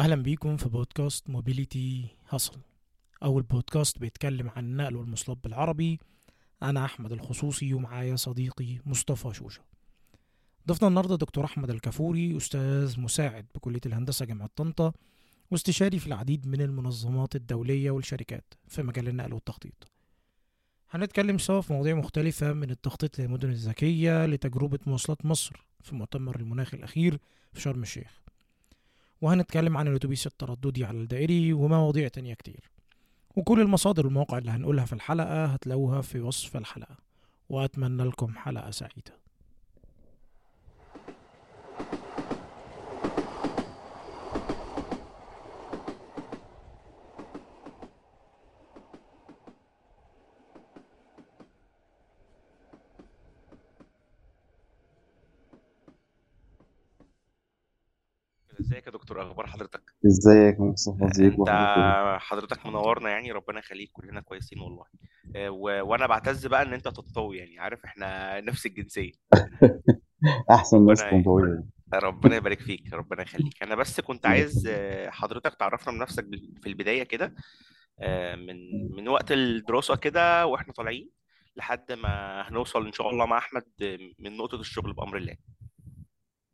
أهلا بيكم في بودكاست موبيليتي هاسل. أول بودكاست بيتكلم عن النقل والمواصلات بالعربي. أنا أحمد الخصوصي ومعايا صديقي مصطفى شوشة. ضفنا النهاردة دكتور أحمد الكافوري أستاذ مساعد بكلية الهندسة جامعة طنطا واستشاري في العديد من المنظمات الدولية والشركات في مجال النقل والتخطيط. هنتكلم سوا في مواضيع مختلفة من التخطيط للمدن الذكية لتجربة مواصلات مصر في مؤتمر المناخ الأخير في شرم الشيخ. وهنتكلم عن الأتوبيس الترددي على الدائري ومواضيع تانية كتير. وكل المصادر والمواقع اللي هنقولها في الحلقة هتلاقوها في وصف الحلقة. وأتمنى لكم حلقة سعيدة. ازيك يا دكتور؟ أخبار حضرتك؟ ازيك يا مصطفى؟ ازيك؟ أنت وحضرتك حضرتك منورنا يعني ربنا يخليك كلنا كويسين والله. آه، و... وأنا بعتز بقى إن أنت تطوي يعني عارف إحنا نفس الجنسية. أحسن ناس ربنا ربنا يبارك فيك ربنا يخليك. أنا بس كنت عايز آه، حضرتك تعرفنا من نفسك بال- في البداية كده آه، من من وقت الدراسة كده وإحنا طالعين لحد ما هنوصل إن شاء الله مع أحمد آه، من نقطة الشغل بأمر الله.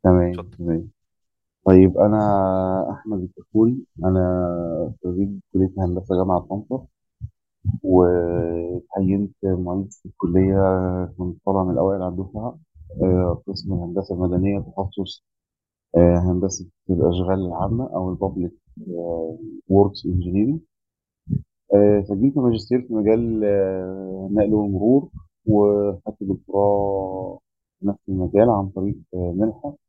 تمام اتفضل. تمام. طيب أنا أحمد الكفوري أنا خريج كلية هندسة جامعة طنطا وتعينت معيد في الكلية كنت طالع من الأوائل على الدفعة آه، قسم الهندسه المدنيه تخصص آه، هندسة الأشغال العامة أو ال public works engineering سجلت ماجستير في مجال آه، النقل والمرور وخدت دكتوراه في نفس المجال عن طريق منحة.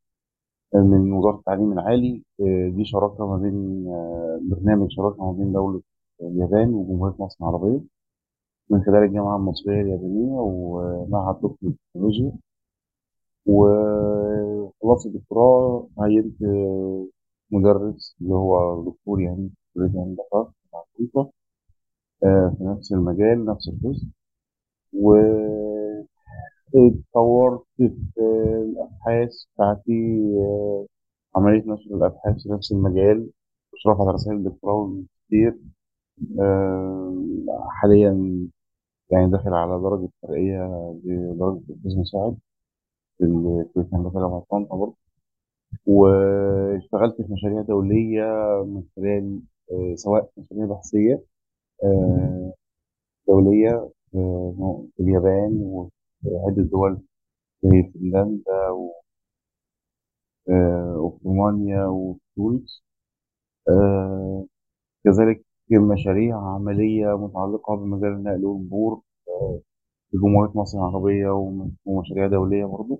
من وزارة التعليم العالي آه، دي شراكة ما بين آه، برنامج شراكة ما بين دولة اليابان وجمهورية مصر العربية. من خلال الجامعة المصرية اليابانية ومعهد طب التكنولوجيا. وخلصت الدكتوراه عينت آه، مدرس اللي هو دكتور يعني كلية طنطا، آه، في نفس المجال نفس القسم. واتطورت في الأبحاث بتاعتي آه، عملية نشر الأبحاث في نفس المجال. إشراف على رسائل الدكتوراه والماجستير. آه، حاليا يعني داخل على درجة ترقية لدرجة أستاذ مساعد في ال- كلية هندسة جامعة طنطا برضه. واشتغلت في مشاريع دولية من خلال آه، سواء مشاريع بحثية دولية آه، في اليابان عدة دول زي فنلندا و- آه، وفي رومانيا وفي آه، كذلك مشاريع عملية متعلقة بمجال النقل والمرور آه، في جمهورية مصر العربية وم- ومشاريع دولية برضه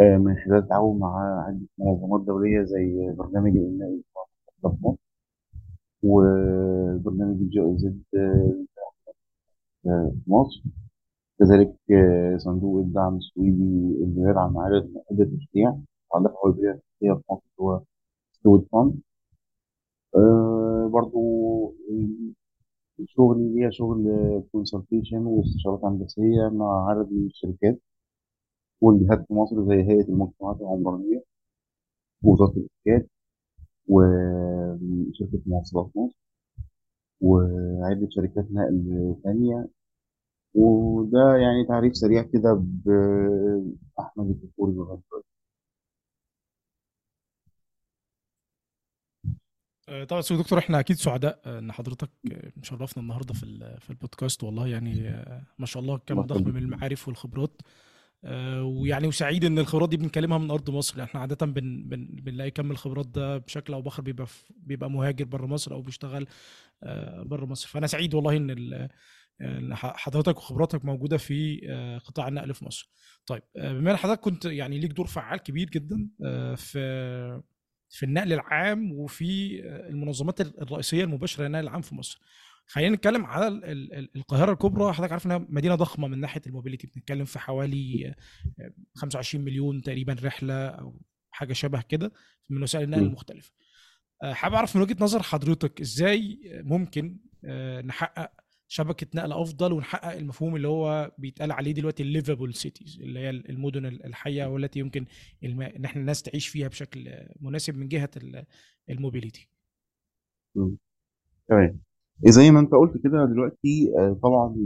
آه، من خلال التعاون مع عدة منظمات دولية زي برنامج النقل في مصر وبرنامج زد في مصر. كذلك آه، صندوق الدعم السويدي اللي بيدعم عدد عدة مشاريع متعلقة بالبنية التحتية في مصر هو Swedfund آه، برضو شغلي ليا شغل consultation واستشارات هندسية مع عدد من الشركات والجهات في مصر زي هيئة المجتمعات العمرانية ووزارة الإسكان وشركة مواصلات مصر وعدة شركات نقل تانية. وده يعني تعريف سريع كده بأحمد الكفوري لغاية دلوقتي. آه، طبعا سيدي دكتور إحنا أكيد سعداء آه، إن حضرتك آه، مشرفنا النهارده في ال- في البودكاست والله يعني آه، ما شاء الله الله كم ضخم يخليك من المعارف والخبرات. آه، ويعني وسعيد إن الخبرات دي بنكلمها من أرض مصر. إحنا عادة بن بن بنلاقي كم الخبرات ده بشكل أو بآخر بيبقى في- بيبقى مهاجر بره مصر أو بيشتغل بره مصر. فأنا سعيد والله إن ال- حضرتك وخبراتك موجودة في آه، قطاع النقل في مصر. طيب آه، بما إن حضرتك كنت يعني ليك دور فعال كبير جدا آه، في في النقل العام وفي المنظمات الرئيسية المباشرة للنقل العام في مصر. خلينا نتكلم على ال- ال- ال- القاهرة الكبرى حضرتك عارف إنها مدينة ضخمة من ناحية الموبيليتي بنتكلم في حوالي آه، 25 مليون تقريبا رحلة أو حاجة شبه كده من وسائل النقل. المختلفة. حابب أعرف من وجهة نظر حضرتك إزاي ممكن نحقق شبكة نقل أفضل ونحقق المفهوم اللي هو بيتقال عليه دلوقتي ال livable cities اللي هي المدن الحية والتي يمكن. إن إحنا الناس تعيش فيها بشكل مناسب من ال- ال mobility. تمام زي ما أنت قلت كده دلوقتي آه، طبعا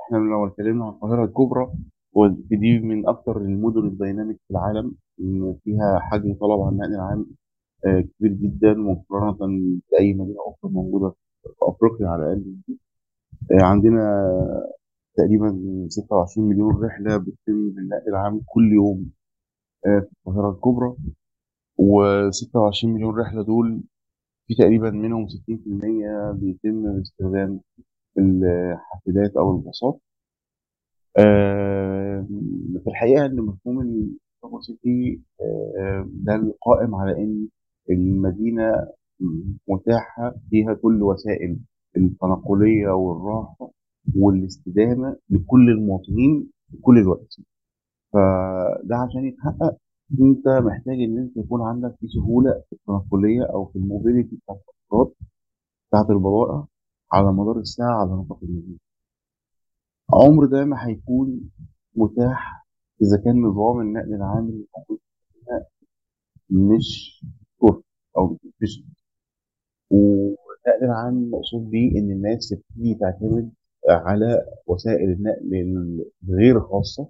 إحنا لو اتكلمنا عن القاهرة الكبرى ودي من أكثر المدن الديناميك في العالم فيها حجم طلب على النقل العام آه، كبير جدا مقارنة بأي مدينة أخرى موجودة في أفريقيا على الأقل. آه، عندنا تقريبا 26 مليون رحلة بتتم بالنقل العام كل يوم آه، في القاهرة الكبرى. و26 مليون رحلة دول في تقريبا منهم 60% بيتم باستخدام الحافلات أو الباصات. آه، في الحقيقة إن مفهوم السوبر سيتي ده القائم على إن المدينة متاحة فيها كل وسائل التنقلية والراحة والاستدامة لكل المواطنين في كل الوقت. فده عشان يتحقق انت محتاج ان انت يكون عندك في سهولة في التنقلية أو في الموبيليتي بتاعت الأفراد بتاعت البضائع على مدار الساعة على نطاق المدينة. عمر ده ما هيكون متاح إذا كان نظام النقل العام اللي موجود مش كفء أو مش والنقل العام مقصود بيه إن الناس تبتدي تعتمد على وسائل النقل الغير خاصة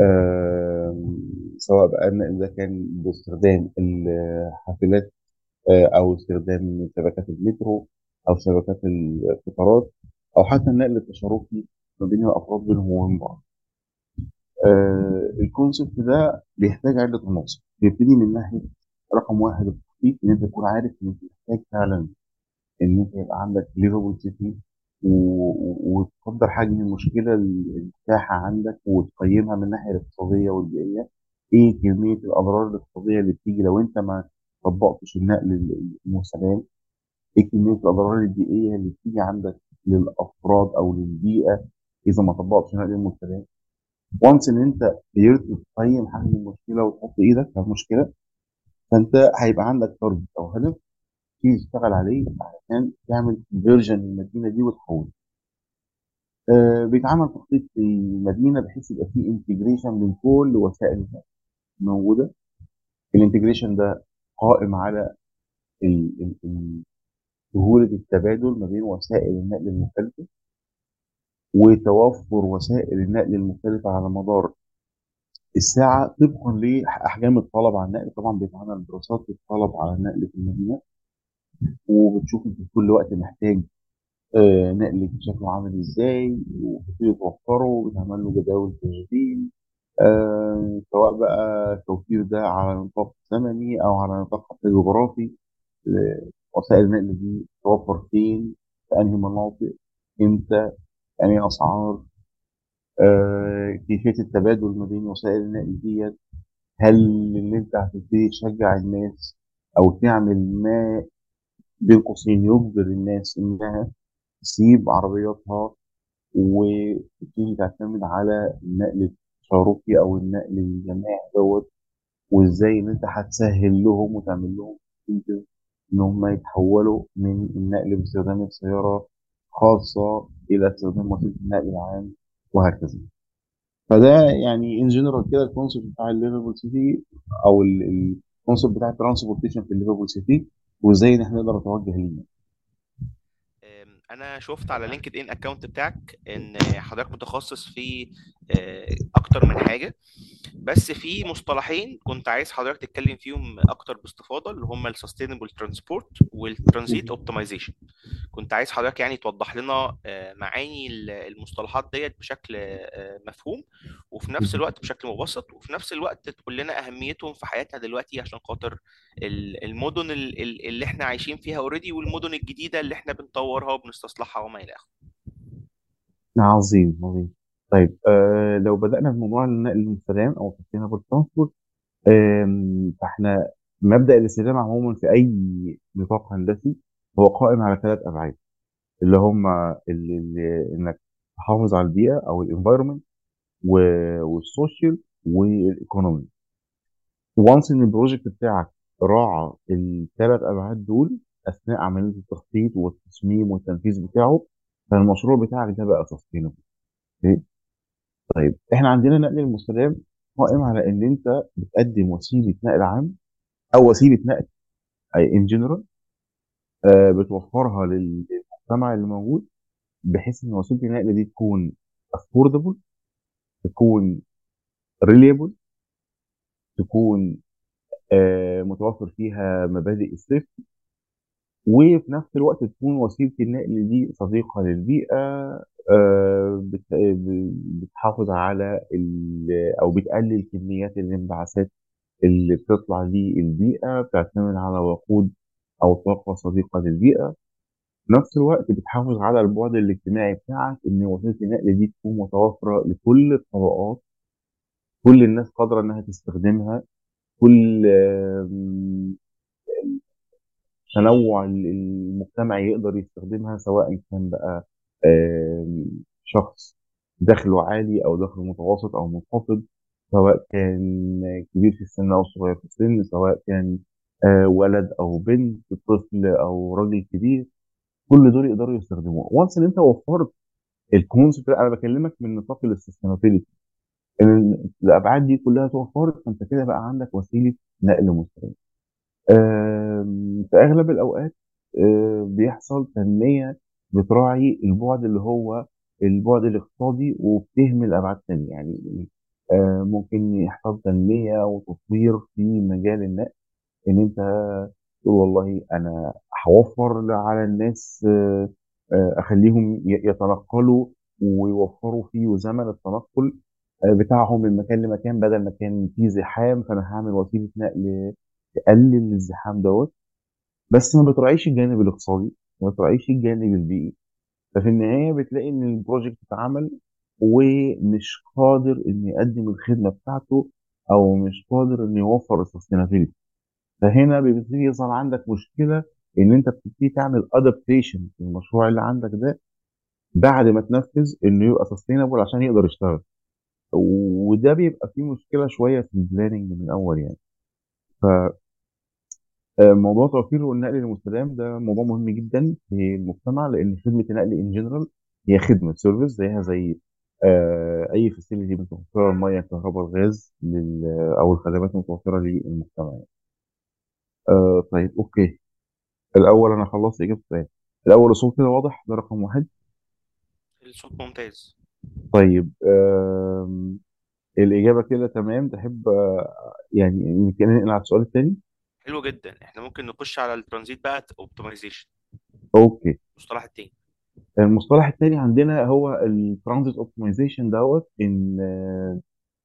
آم، سواء بقى النقل ده كان باستخدام الحافلات آه، أو استخدام شبكات المترو أو شبكات القطارات أو حتى النقل التشاركي ما بين الأفراد بينهم وبين بعض. آه، ال concept ده بيحتاج عدة عناصر بيبتدي من ناحية رقم واحد التخطيط إن أنت تكون عارف إن أنت محتاج فعلا إن أنت يبقى عندك livable city وتقدر حجم المشكلة المتاحة عندك وتقيمها من الناحية الاقتصادية والبيئية. إيه كمية الأضرار الاقتصادية اللي بتيجي لو أنت ما طبقتش النقل المستدام إيه كمية الأضرار البيئية اللي بتيجي عندك للأفراد أو للبيئة إذا ما طبقتش النقل المستدام once إن أنت قدرت تقيم حجم المشكلة وتحط إيدك على المشكلة فأنت هيبقى عندك target أو هدف تيجي تشتغل عليه عشان تعمل vision للمدينة دي وتحول. آه بيتعمل تخطيط في المدينة بحيث يبقى فيه integration من كل وسائل موجودة. الانتجريشن ده قائم على سهولة التبادل ما بين وسائل النقل المختلفة وتوفر وسائل النقل المختلفة على مدار الساعة طبقا لأحجام الطلب على النقل. طبعا بيتعمل دراسات للطلب على النقل في المدينة وبتشوف إنت في كل وقت محتاج آه، نقل شكله عامل إزاي وبتبتدي توفره وبتعمل له جداول تشغيل آه، سواء بقى التوفير ده على نطاق زمني أو على نطاق حتى جغرافي. ل- وسائل النقل دي توفر فين؟ في أنهي مناطق؟ إمتى؟ يعني أسعار؟ آه، كيفية التبادل ما بين وسائل النقل دي هل اللي أنت هتبتدي تشجع الناس أو تعمل ما بين قوسين يجبر الناس إنها تسيب عربياتها وتبتدي تعتمد على النقل التشاركي أو النقل الجماعي دوت وإزاي إن أنت هتسهل لهم وتعمل لهم إن هم يتحولوا من النقل باستخدام السيارة خاصة إلى استخدام وسيلة النقل العام؟ وهكذا. فده يعني in general كده ال concept بتاع ال livable city أو ال concept بتاع ال transportation في ال livable city وإزاي إن إحنا نقدر نتوجه ليه. أنا شفت على LinkedIn account بتاعك إن حضرتك متخصص في أكتر من حاجة. بس في مصطلحين كنت عايز حضرتك تتكلم فيهم أكتر باستفاضة اللي هم ال sustainable transport وال transit optimization كنت عايز حضرتك يعني توضح لنا آه، معاني ال- المصطلحات ديت بشكل آه، مفهوم وفي نفس الوقت بشكل مبسط وفي نفس الوقت تقول لنا أهميتهم في حياتنا دلوقتي عشان خاطر ال- المدن ال- ال- اللي إحنا عايشين فيها already والمدن الجديدة اللي إحنا بنطورها وبنستصلحها وما إلى آخره. عظيم عظيم. طيب آه لو بدأنا بموضوع النقل المستدام أو sustainable transport آم، فإحنا مبدأ الاستدامة عموما في أي نطاق هندسي هو قائم على ثلاث أبعاد اللي هم اللي إنك تحافظ على البيئة أو ال environment وال social وال economy once إن ال project بتاعك راعى الثلاث أبعاد دول أثناء عملية التخطيط والتصميم والتنفيذ بتاعه فالمشروع بتاعك ده بقى sustainable؟ طيب إحنا عندنا نقل المستدام قائم على إن أنت بتقدم وسيلة نقل عام أو وسيلة نقل in general بتوفرها للمجتمع اللي موجود بحيث إن وسيلة النقل دي تكون affordable تكون reliable تكون آه، متوفر فيها مبادئ ال safety وفي نفس الوقت تكون وسيلة النقل دي صديقة للبيئة آه، بتحافظ على أو بتقلل كميات الانبعاثات اللي بتطلع للبيئه بتعتمد على وقود أو طاقة صديقة للبيئة. في نفس الوقت بتحافظ على البعد الاجتماعي بتاعك إن وسيلة النقل دي تكون متوفرة لكل الطبقات. كل الناس قادرة إنها تستخدمها. كل تنوع المجتمع يقدر يستخدمها سواء كان بقى شخص دخله عالي أو دخله متوسط أو منخفض سواء كان كبير في السن أو صغير في السن سواء كان آه، ولد أو بنت طفل أو راجل كبير. كل دول يقدروا يستخدموها. once إن أنت وفرت ال concept أنا بكلمك من نطاق ال sustainability الأبعاد دي كلها توفرت فأنت كده بقى عندك وسيلة نقل مستدام في أغلب الأوقات آه، بيحصل تنمية بتراعي البعد اللي هو البعد الاقتصادي وبتهمل أبعاد تانية. يعني ممكن يحصل تنمية وتطوير في مجال النقل إن أنت تقول والله أنا هوفر على الناس آه، آه، أخليهم ي- يتنقلوا ويوفروا فيه زمن التنقل آه، بتاعهم من مكان لمكان بدل ما كان فيه زحام فأنا هعمل وسيله نقل تقلل الزحام دوت بس ما بتراعيش الجانب الاقتصادي ما بتراعيش الجانب البيئي. ففي النهاية بتلاقي إن البروجكت اتعمل ومش قادر انه يقدم الخدمة بتاعته أو مش قادر انه يوفر ال sustainability فهنا بيبتدي يظهر عندك مشكلة إن أنت بتبتدي تعمل adaptation للمشروع اللي عندك ده بعد ما تنفذ إنه يبقى sustainable عشان يقدر يشتغل. وده بيبقى فيه مشكلة شوية في ال planning من الأول يعني. فموضوع توفير النقل المستدام ده موضوع مهم جدا في المجتمع لأن خدمة النقل in general هي خدمة service زيها زي آه، أي facility متوفرة الميه الكهرباء الغاز لل- أو الخدمات المتوفرة للمجتمع يعني. آه، طيب okay. الأول أنا خلصت إجابة السؤال. الأول الصوت كده واضح؟ ده رقم واحد. الصوت ممتاز. طيب آم، الإجابة كده تمام. تحب آه، يعني يمكن ننقل على السؤال الثاني حلو جدا. إحنا ممكن نخش على الترانزيت بقى optimization. Okay. المصطلح التاني. المصطلح الثاني عندنا هو ال transit optimization دوت إن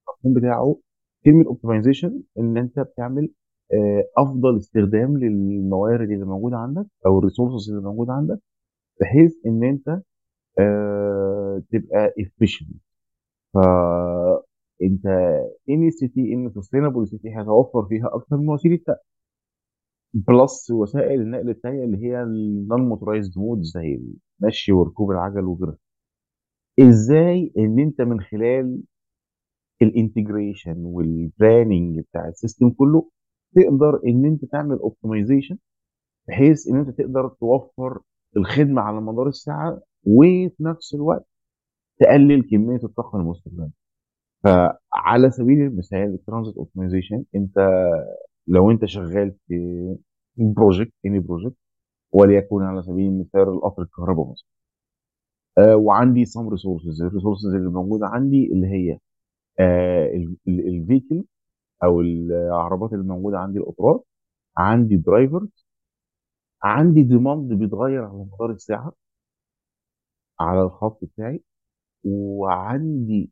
المفهوم بتاعه كلمة optimization إن أنت بتعمل آه، أفضل استخدام للموارد اللي موجودة عندك أو ال resources اللي موجودة عندك بحيث إن أنت آه، تبقى efficient. فانت any city in sustainable city هتوفر فيها أكتر من وسيلة plus وسائل النقل التانية اللي هي ال non-motorized mode زي المشي وركوب العجل وغيرها إزاي إن أنت من خلال ال integration وال planning بتاع ال system كله تقدر إن أنت تعمل optimization بحيث إن أنت تقدر توفر الخدمة على مدار الساعة وفي نفس الوقت تقلل كمية الطاقة المستخدمة. فعلى سبيل المثال ال transit optimization أنت لو انت شغال في project any project وليكن على سبيل المثال القطر الكهرباء مثلا. آه وعندي some resources ال resources اللي موجودة عندي اللي هي ال vehicle أو العربات اللي موجودة عندي القطارات عندي driver عندي demand بيتغير على مدار الساعة على الخط بتاعي. وعندي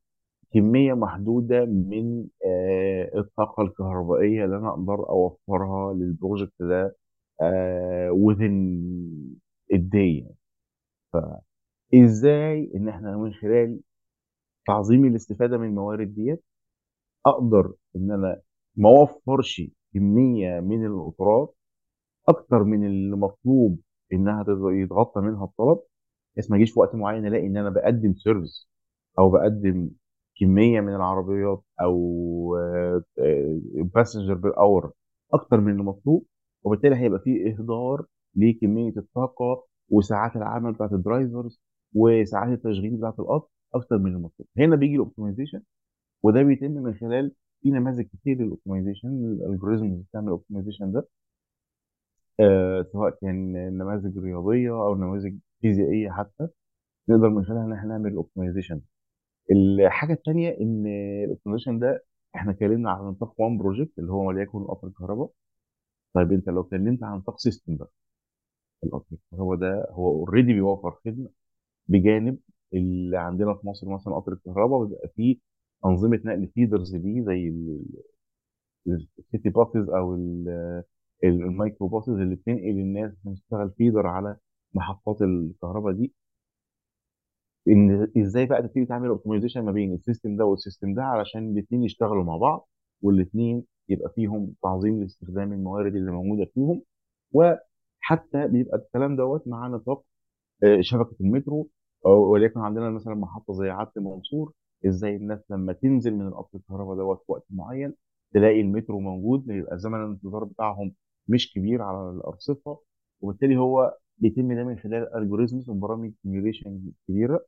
كمية محدودة من آه، الطاقة الكهربائية اللي أنا أقدر أوفرها لل project ده آه، within ال day فإزاي إن إحنا من خلال تعظيم الاستفادة من الموارد ديت أقدر إن أنا ما أوفرش كمية من القطارات أكتر من اللي مطلوب إنها تت- يتغطى منها الطلب بس ما أجيش في وقت معين ألاقي إن أنا بقدم service أو بقدم كمية من العربيات أو passenger per hour أكتر من المطلوب وبالتالي هيبقى فيه إهدار لكمية الطاقة وساعات العمل بتاعت ال drivers وساعات التشغيل بتاعت القطر أكتر من المطلوب. هنا بيجي ال optimization وده بيتم من خلال في نماذج كتير لل optimization ال algorithm اللي بتعمل ال optimization ده. آه، سواء كان نماذج رياضية أو نماذج فيزيائية حتى نقدر من خلالها إن إحنا نعمل optimization الحاجة الثانية إن ال optimization ده إحنا اتكلمنا على نطاق one project اللي هو وليكن قطر الكهرباء طيب أنت لو اتكلمت عن نطاق system بقى القطر الكهرباء ده هو already بيوفر خدمة بجانب اللي عندنا في مصر مثلا قطر الكهرباء بيبقى فيه أنظمة نقل feeders ليه زي ال city buses أو ال- المايكرو buses اللي بتنقل الناس تشتغل feeder على محطات الكهرباء دي. إن إزاي بقى تبتدي تعمل optimization ما بين ال system ده وال system ده علشان الاثنين يشتغلوا مع بعض والاثنين يبقى فيهم تعظيم لاستخدام الموارد اللي موجودة فيهم. وحتى بيبقى الكلام دوت مع نطاق آه، شبكة المترو أو- وليكن عندنا مثلا محطة زي عدلي منصور إزاي الناس لما تنزل من القطر الكهرباء دوت في وقت معين تلاقي المترو موجود يبقى زمن الانتظار بتاعهم مش كبير على الأرصفة وبالتالي هو بيتم ده من خلال algorithms وبرامج simulation كبيرة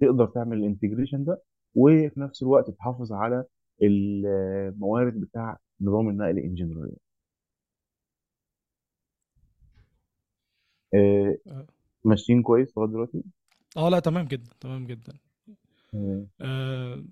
تقدر تعمل ال integration ده وفي نفس الوقت تحافظ على الموارد بتاع نظام النقل in general آه، آه. ماشيين كويس لغاية دلوقتي؟ آه لا تمام جدا تمام جدا. آه، آه،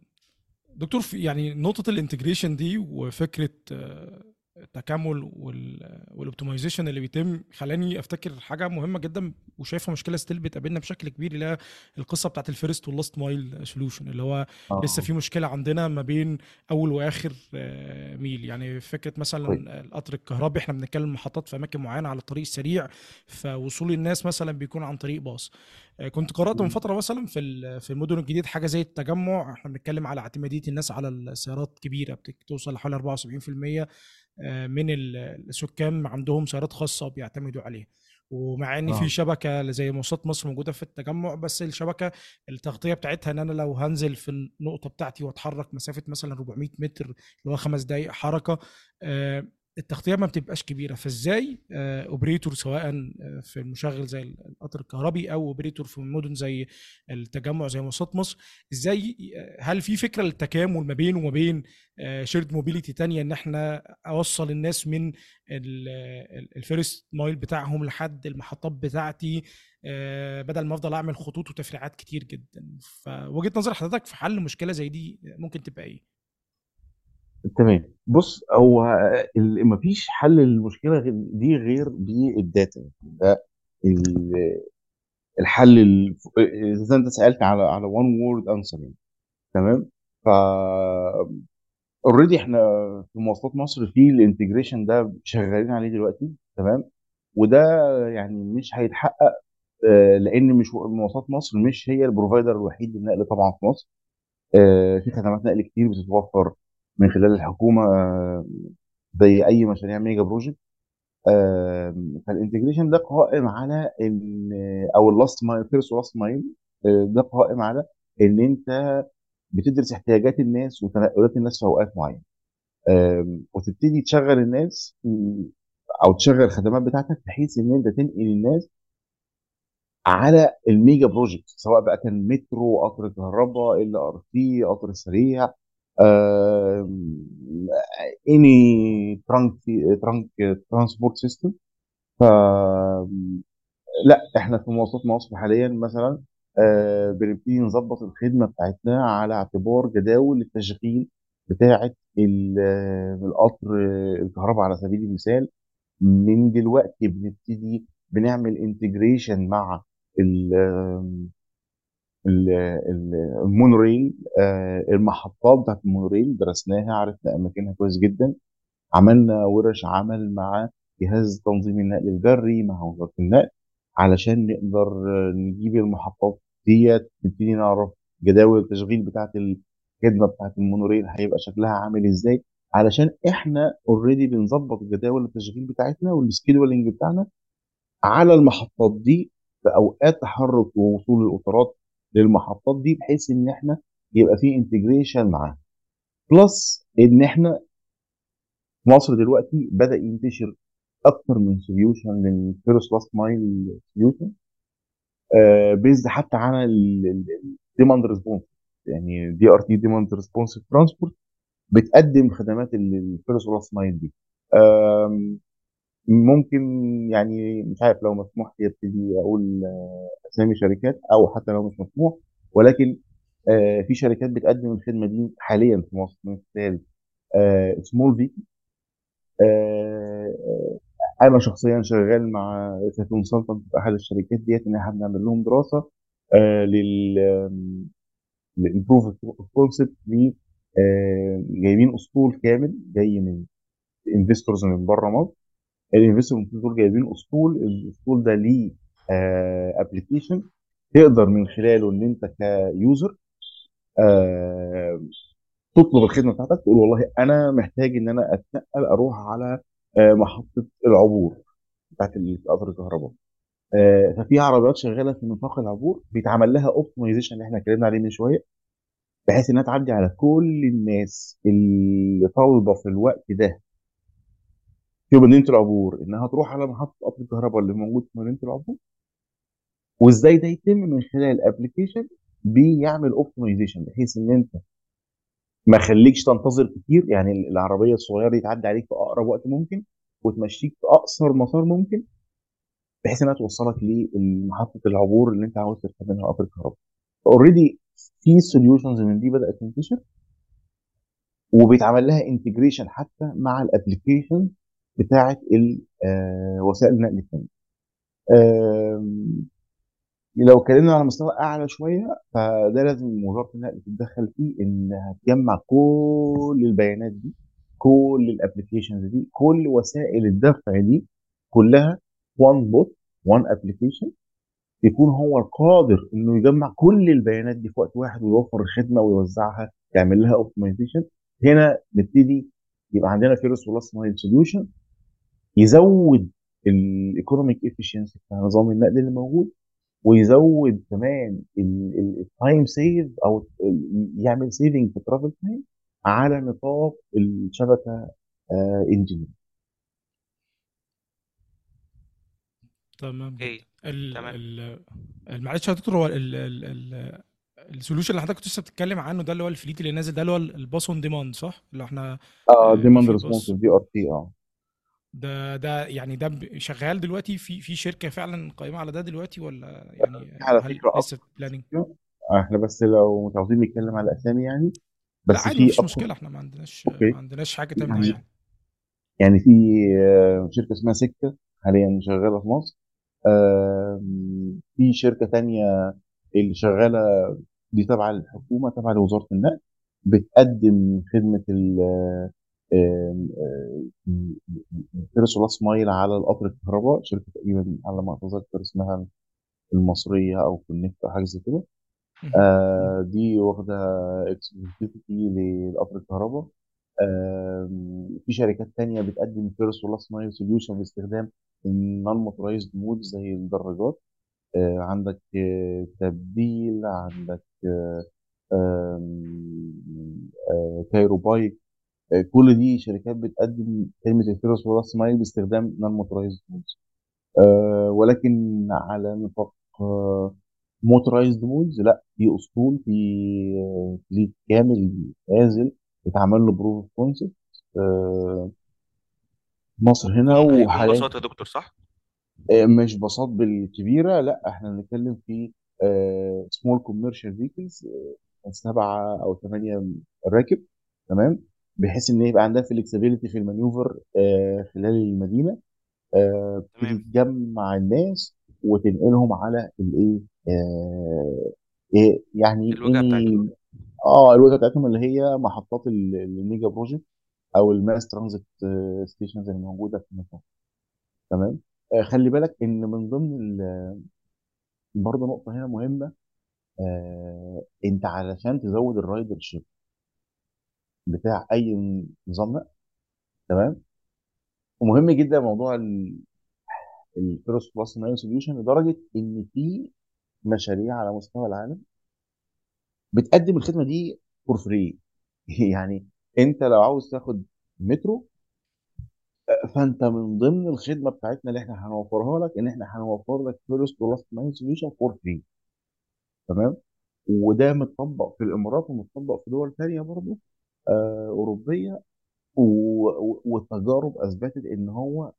دكتور في يعني نقطة ال integration دي وفكرة آه، التكامل وال optimization اللي بيتم خلاني افتكر حاجة مهمة جدا وشايفها مشكلة still بتقابلنا بشكل كبير اللي هي القصة بتاعت ال first وال last mile solution اللي هو لسه آه في مشكلة عندنا ما بين أول وآخر آه، ميل. يعني كويس مثلا القطر الكهربي إحنا بنتكلم محطات في أماكن معينة على الطريق السريع فوصول الناس مثلا بيكون عن طريق باص. آه، كنت قرأت من مم. فترة مثلا في في المدن الجديدة حاجة زي التجمع. إحنا بنتكلم على اعتمادية الناس على السيارات كبيرة بتوصل لحوالي 74% آه، من ال- السكان عندهم سيارات خاصة بيعتمدوا عليها. ومع إن في آه. شبكة زي مواصلات مصر موجودة في التجمع بس الشبكة التغطية بتاعتها إن أنا لو هنزل في النقطة بتاعتي وأتحرك مسافة مثلا 400 متر اللي هو خمس دقائق حركة آه، التغطية ما بتبقاش كبيرة فإزاي operator سواء آه، في المشغل زي القطر الكهربي أو operator في مدن زي التجمع زي مواصلات مصر إزاي آه، هل في فكرة للتكامل ما بينه وما بين shared mobility تانية إن إحنا أوصل الناس من ال first mile بتاعهم لحد المحطات بتاعتي آه، بدل ما أفضل أعمل خطوط وتفريعات كتير جدا؟ فوجهة نظر حضرتك في حل مشكلة زي دي ممكن تبقى إيه؟ تمام. بص هو ال- مفيش حل للمشكلة دي غير بال data ده ال- الحل ال- إذا أنت سألت على على one word answer تمام؟ ف already إحنا في مواصلات مصر في ال integration ده شغالين عليه دلوقتي. تمام؟ وده يعني مش هيتحقق آه، لأن مش مواصلات مصر مش هي ال provider الوحيد للنقل طبعا في مصر. آه، في خدمات نقل كتير بتتوفر من خلال الحكومة زي أي مشاريع mega project فال integration ده قائم على إن أو ال last mile first و last mile ده قائم على إن أنت بتدرس احتياجات الناس وتنقلات الناس في أوقات معينة. وتبتدي تشغل الناس أو تشغل الخدمات بتاعتك بحيث إن أنت تنقل الناس على ال mega project سواء بقى كان مترو قطر كهرباء LRT قطر سريع any trunk trunk transport system ف لا إحنا في مواصلات مصر حاليا مثلا آه، بنبتدي نظبط الخدمة بتاعتنا على اعتبار جداول التشغيل بتاعه آه، القطر آه، الكهرباء على سبيل المثال. من دلوقتي بنبتدي بنعمل integration مع المونوريل آه، المحطات بتاعت المونوريل درسناها عرفنا أماكنها كويس جدا. عملنا ورش عمل مع جهاز تنظيم النقل البري مع وزارة النقل علشان نقدر آه، نجيب المحطات ديت نبتدي نعرف جداول التشغيل بتاعت الخدمة بتاعت المونوريل هيبقى شكلها عامل إزاي. علشان إحنا already بنظبط جداول التشغيل بتاعتنا وال scheduling بتاعنا على المحطات دي في أوقات تحرك ووصول القطارات للمحطات دي بحيث إن إحنا يبقى في integration معاها. plus إن إحنا في مصر دلوقتي بدأ ينتشر أكتر من solution لل first last mile solution based حتى على ال demand response يعني DRT demand response transport بتقدم خدمات ال first last mile دي. ممكن يعني مش عارف لو مسموح لي ابتدي أقول آه، أسامي شركات أو حتى لو مش مسموح ولكن آه، في شركات بتقدم الخدمة دي حاليا في مصر من خلال سمول في أنا شخصيا شغال مع consultant في أحد الشركات ديت إن إحنا بنعمل لهم دراسة آه، لل ال proof of concept جايبين أسطول كامل جاي من investors من بره مصر. ال investors دول جايبين اسطول الاسطول ده ليه application تقدر من خلاله إن أنت ك user آه، تطلب الخدمة بتاعتك تقول والله أنا محتاج إن أنا أتنقل أروح على آه، محطة العبور بتاعت قطر الكهرباء آه، ففي عربيات شغالة في نطاق العبور بيتعمل لها optimization اللي إحنا اتكلمنا عليه من شوية بحيث إنها تعدي على كل الناس اللي طالبة في الوقت ده. في مدينه العبور انها تروح على محطة قطر الكهرباء اللي موجود في مدينة العبور. وازاي ده يتم؟ من خلال application بيعمل optimization بحيث ان انت ما خليكش تنتظر كتير يعني العربية الصغيرة دي تعدي عليك في أقرب وقت ممكن وتمشيك في أقصر مسار ممكن بحيث إنها توصلك لمحطة العبور اللي انت عاوز تركب منها قطر الكهرباء. already في solutions من دي بدأت تنتشر وبيتعمل لها integration حتى مع ال application بتاعه آه، وسائل النقل التانية آم، لو اتكلمنا على مستوى أعلى شوية فده لازم وزارة النقل تتدخل فيه إنها تجمع كل البيانات دي كل ال applications دي كل وسائل الدفع دي كلها one pot one application يكون هو القادر إنه يجمع كل البيانات دي في وقت واحد ويوفر الخدمة ويوزعها يعمل لها optimization هنا نبتدي يبقى عندنا first و last mile solution يزود ال economic efficiency بتاع نظام النقل اللي موجود ويزود كمان ال time save أو ال- يعمل saving في travel time على نطاق الشبكة engineer تمام ال تمام. ال- معلش يا دكتور هو ال ال ال ال solution اللي حضرتك كنت لسه بتتكلم عنه ده اللي هو ال fleet اللي نازل ده اللي هو الباص on demand صح؟ اللي إحنا آه آه، demand responsive باص DRT آه. ده ده يعني ده شغال دلوقتي في في شركة فعلا قائمة على ده دلوقتي ولا يعني هل على فكرة لسه planning؟ إحنا بس لو متعودين نتكلم على الأسامي يعني لا بس عادي في مفيش أكتر مشكلة إحنا ما عندناش أوكي. ما عندناش حاجة تمنع يعني يعني. يعني في آه، شركة اسمها سكه حاليا شغالة في مصر. في شركة تانية اللي شغالة دي تبع الحكومة تبع لوزارة النقل بتقدم خدمة فيرس راس مايل على القطر الكهرباء شركة تقريبا على ما اتذكر اسمها المصرية أو كونكت أو حاجة زي كده. آه دي واخدة exclusivity للقطر الكهرباء. في شركات تانية بتقدم first و last mile solution باستخدام ال non-motorized mode زي الدراجات. آه، عندك آه، تبديل عندك كايرو بايك كل دي شركات بتقدم خدمة ال first و last mile باستخدام non-motorized modes ولكن على نطاق motorized modes لا في أسطول في آه، fleet كامل نازل اتعمل له proof concept مصر هنا هيكون وحاليا باصات يا دكتور صح؟ آه، مش باصات بالكبيرة لا إحنا بنتكلم في small commercial vehicles سبعة أو ثمانيه راكب تمام؟ بحيث إن يبقى عندها flexibility في ال maneuver آه، خلال المدينة آه، تجمع الناس وتنقلهم على الايه آه، إيه يعني الوجهة بتاعتهم. آه الوجهة بتاعتهم اللي هي محطات ال- ال mega project أو ال mass transit stations اللي موجودة في المكان تمام؟ آه، خلي بالك إن من ضمن ال- برضه نقطة هنا مهمة آه، أنت علشان تزود ال ridership بتاع أي نظام تمام؟ ومهم جدا موضوع الفيروس بلس ناين سوليوشن لدرجة إن في مشاريع على مستوى العالم بتقدم الخدمة دي for free يعني أنت لو عاوز تاخد مترو فأنت من ضمن الخدمة بتاعتنا اللي إحنا هنوفرها لك إن إحنا هنوفر لك فيروس بلس ناين سوليوشن فور فري تمام؟ وده متطبق في الإمارات ومتطبق في دول تانية برضه. آه أوروبية والتجارب أثبتت إن هو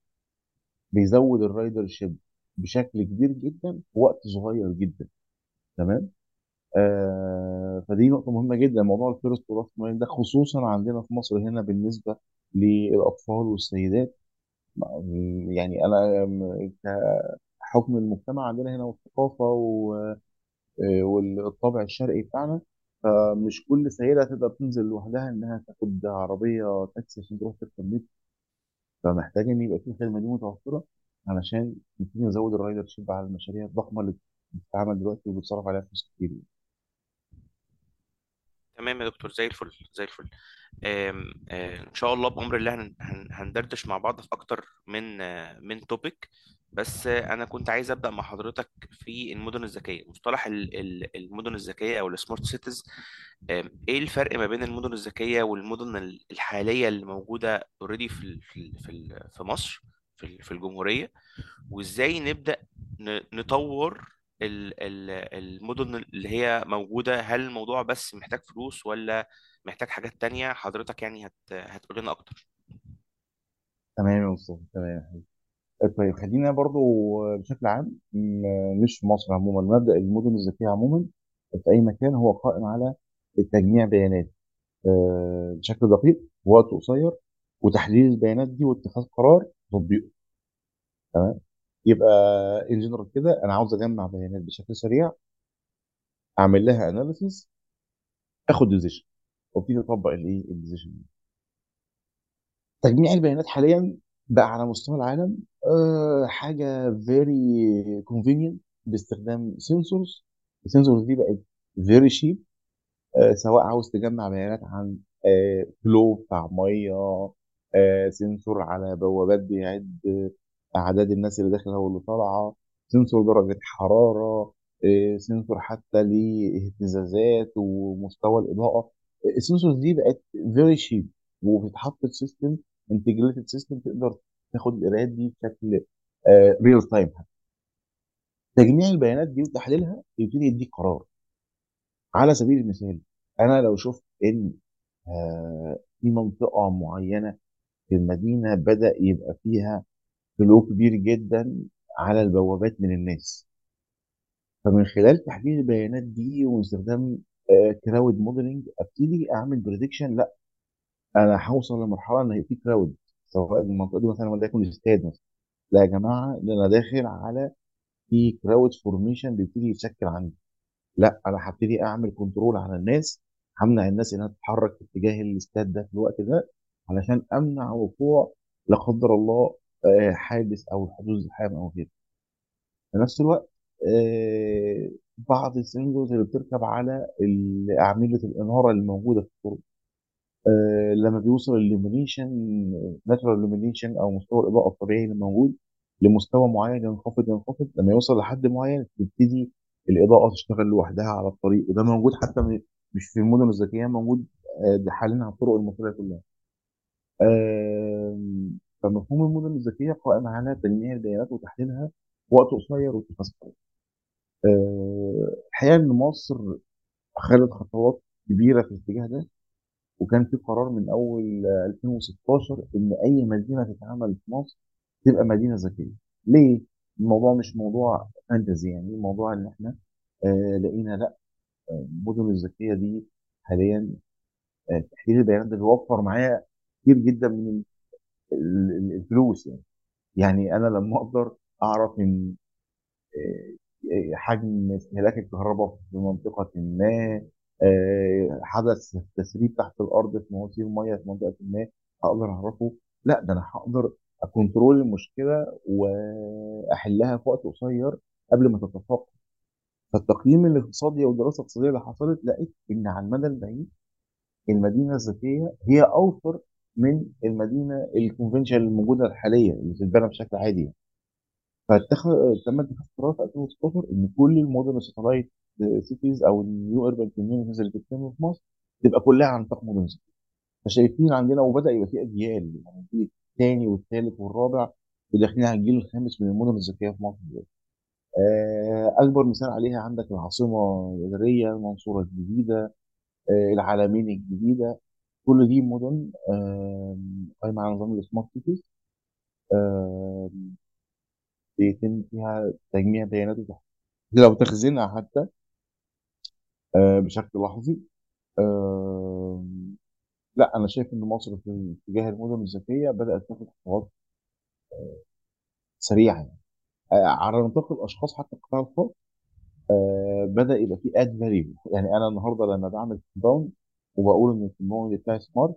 بيزود ال ridership بشكل كبير جدا في وقت صغير جدا. تمام؟ آه فدي نقطة مهمة جدا موضوع ال first mile ده خصوصا عندنا في مصر هنا بالنسبة للأطفال والسيدات. يعني أنا م- كحكم المجتمع عندنا هنا والثقافة و- آه، والطابع الشرقي بتاعنا فمش كل سيدة تقدر تنزل لوحدها إنها تاخد عربية تاكسي عشان تروح تركب مترو. فمحتاج إن يبقى في الخدمة دي متوفرة علشان نبتدي نزود ال ridership على المشاريع الضخمة اللي بتتعمل دلوقتي وبتصرف عليها فلوس كتير تمام يا دكتور زي الفل زي الفل. آه، إن شاء الله بأمر الله هن- هن- هندردش مع بعض في أكتر من آه، من topic بس أنا كنت عايز أبدأ مع حضرتك في المدن الذكية. مصطلح ال- ال- المدن الذكية أو ال smart cities إيه الفرق ما بين المدن الذكية والمدن ال- الحالية اللي موجودة already في في في مصر في ال- في الجمهورية؟ وإزاي نبدأ نطور ال- ال- المدن اللي هي موجودة؟ هل الموضوع بس محتاج فلوس ولا محتاج حاجات تانية؟ حضرتك يعني هت... هتقول لنا أكتر. تمام يا مصطفى تمام. طيب خلينا برضو بشكل عام مش في مصر عموما مبدأ المدن الذكية عموما. في أي مكان هو قائم على تجميع بيانات آه، بشكل دقيق في وقت قصير وتحليل البيانات دي واتخاذ قرار تطبيقه. تمام؟ يبقى in general كده أنا عاوز أجمع بيانات بشكل سريع أعمل لها analysis آخد decision وأبتدي أطبق الايه ال decision تجميع البيانات حاليا بقى على مستوى العالم آه، حاجة very convenient باستخدام sensors ال sensors دي بقت very cheap سواء عاوز تجمع بيانات عن flow بتاع مية آه، sensor على بوابات بيعد أعداد الناس اللي داخله واللي طالعة sensor درجة حرارة آه، sensor حتى لاهتزازات ومستوى الإضاءة. ال sensors دي بقت very cheap وبتتحط في system integrated system تقدر تاخد القراءات دي بشكل real time تجميع البيانات دي وتحليلها يبتدي يديك قرار. على سبيل المثال أنا لو شفت إن آه، في منطقة معينة في المدينة بدأ يبقى فيها flow كبير جدا على البوابات من الناس. فمن خلال تحليل البيانات دي واستخدام crowd modeling أبتدي أعمل prediction لأ أنا هوصل لمرحلة إن في crowd سواء المنطقة دي مثلا وليكن استاد مثلا. لا يا جماعة ده أنا داخل على في crowd formation بيبتدي يتشكل عندي. لا أنا هبتدي أعمل control على الناس همنع الناس إنها تتحرك في اتجاه الاستاد ده في الوقت ده علشان أمنع وقوع لا قدر الله آه، حادث أو حدوث زحام أو غيره في نفس الوقت آه، بعض ال sensors اللي بتركب على أعمدة الاناره اللي موجودة في الطرق. آه، لما بيوصل ال illumination natural illumination أو مستوى الإضاءة الطبيعي اللي موجود لمستوى معين ينخفض ينخفض. لما يوصل لحد معين تبتدي الإضاءة تشتغل لوحدها على الطريق. وده موجود حتى مش في المدن الذكية موجود آه، حاليا على الطرق المصرية كلها. فمفهوم المدن الذكية قائم على تجميع البيانات وتحليلها وقت قصير قرار آه، الحقيقة إن مصر خدت خطوات كبيرة في الاتجاه ده. وكان في قرار من أول آه، 2016 إن أي مدينة تتعمل في مصر تبقى مدينة ذكية. ليه؟ الموضوع مش موضوع فانتزي يعني الموضوع إن إحنا آه لقينا لأ آه، المدن الذكية دي حاليا آه تحليل البيانات ده بيوفر معايا كتير جدا من ال- ال- الفلوس يعني. يعني أنا لما أقدر أعرف إن آه، حجم استهلاك الكهرباء في منطقة ما آه، حدث تسريب تحت الأرض في مواسير مياه في منطقة ما أقدر أعرفه لا ده أنا هقدر أكنترول المشكلة وأحلها في وقت قصير قبل ما تتفاقم فالتقييم الاقتصادي والدراسة الاقتصادية اللي حصلت لقيت إن على المدى البعيد المدينة الذكية هي أوفر من المدينة ال conventional الموجودة الحالية اللي بتتبنى بشكل عادي يعني. فاتخذ تم اتخاذ قرار في 2016 إن كل المدن ال satellite cities أو ال new urban communities اللي بتتم في مصر تبقى كلها عن نطاق مدن ذكيه فشايفين عندنا وبدأ يبقى في أجيال يعني في الثاني والثالث والرابع وداخلين على الجيل الخامس من المدن الذكية في مصر دلوقتي. آه، أكبر مثال عليها عندك العاصمة الاداريه المنصورة الجديدة آه، العالمين الجديدة. كل دي مدن آه، قايمة على نظام السمارت سيتيز. بيتم فيها تجميع بيانات وتحليل لو تخزينها حتى آه، بشكل لحظي. آه، لا أنا شايف إن مصر في اتجاه المدن الذكية بدأت تاخد خطوات سريعة يعني. آه، على نطاق الأشخاص حتى القطاع الخاص آه، بدأ يبقى في added value يعني أنا النهارده لما بعمل compound وبقول إن ال compound بتاعي smart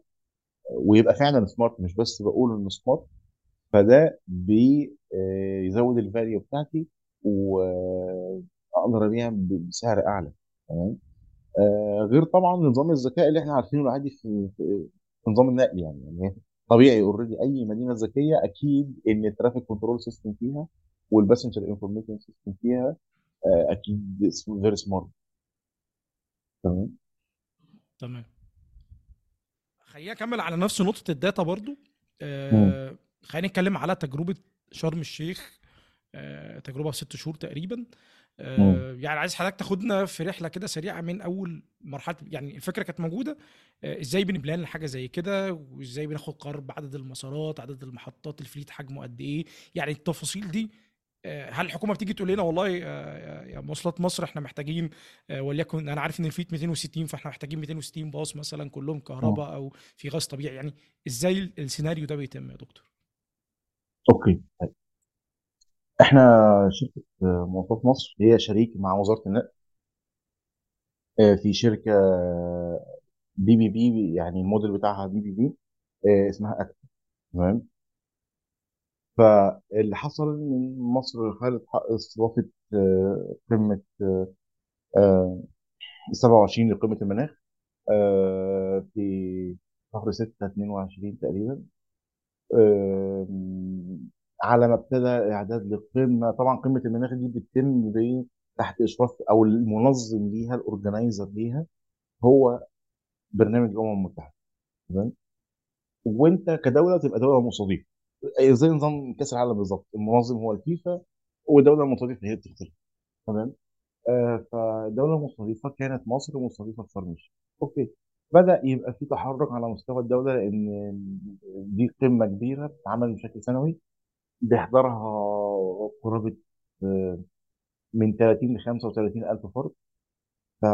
ويبقى فعلا smart مش بس بقول إنه smart فده بيزود ال value بتاعتي واقدر أبيع بسعر أعلى تمام؟ آه، غير طبعا نظام الذكاء اللي إحنا عارفينه العادي في في في نظام النقل يعني يعني طبيعي already أي مدينة ذكية أكيد إن ال traffic control system فيها وال passenger information system فيها آه، أكيد very smart تمام؟ تمام. خلينا نكمل على نفس نقطة ال data برضو. آه خلينا نتكلم على تجربة شرم الشيخ آه تجربة ست شهور تقريبا. آه يعني عايز حضرتك تاخدنا في رحلة كده سريعة من أول مرحلة يعني الفكرة كانت موجودة آه إزاي بنبلان لحاجة زي كده وإزاي بناخد قرار بعدد المسارات عدد المحطات الفليت حجمه قد إيه يعني التفاصيل دي آه، هل الحكومة بتيجي تقول لنا والله يا مواصلات مصر إحنا محتاجين وليكن أنا عارف إن الفيت 260 فإحنا محتاجين 260 باص مثلا كلهم. كهرباء أو في غاز طبيعي يعني إزاي ال- السيناريو ده بيتم يا دكتور؟ okay طيب. إحنا شركة آه، مواصلات مصر هي شريك مع وزارة النقل آه، في شركة PPP يعني الموديل بتاعها PPP آه، اسمها اكت تمام؟ فاللي حصل إن مصر خدت حق استضافة آه، قمة آه، 27 لقمة المناخ آه، في شهر 6 22 تقريبا على ما ابتدى إعداد للقمة. طبعا قمة المناخ دي بتتم ب- تحت إشراف أو المنظم ليها الاورجنايزر ليها هو برنامج الأمم المتحدة. تمام؟ وأنت كدولة تبقى دولة مستضيفة. زي نظام كأس العالم بالظبط. المنظم هو الفيفا والدولة المستضيفه هي بتختلف. تمام؟ آه فالدوله المستضيفه كانت مصر مستضيفة الشيخ أوكي. بدأ يبقى في تحرك على مستوى الدولة لأن دي قمة كبيرة بتتعمل بشكل سنوي. بيحضرها قرابة آه، من 30 ل 35 ألف فرد. ف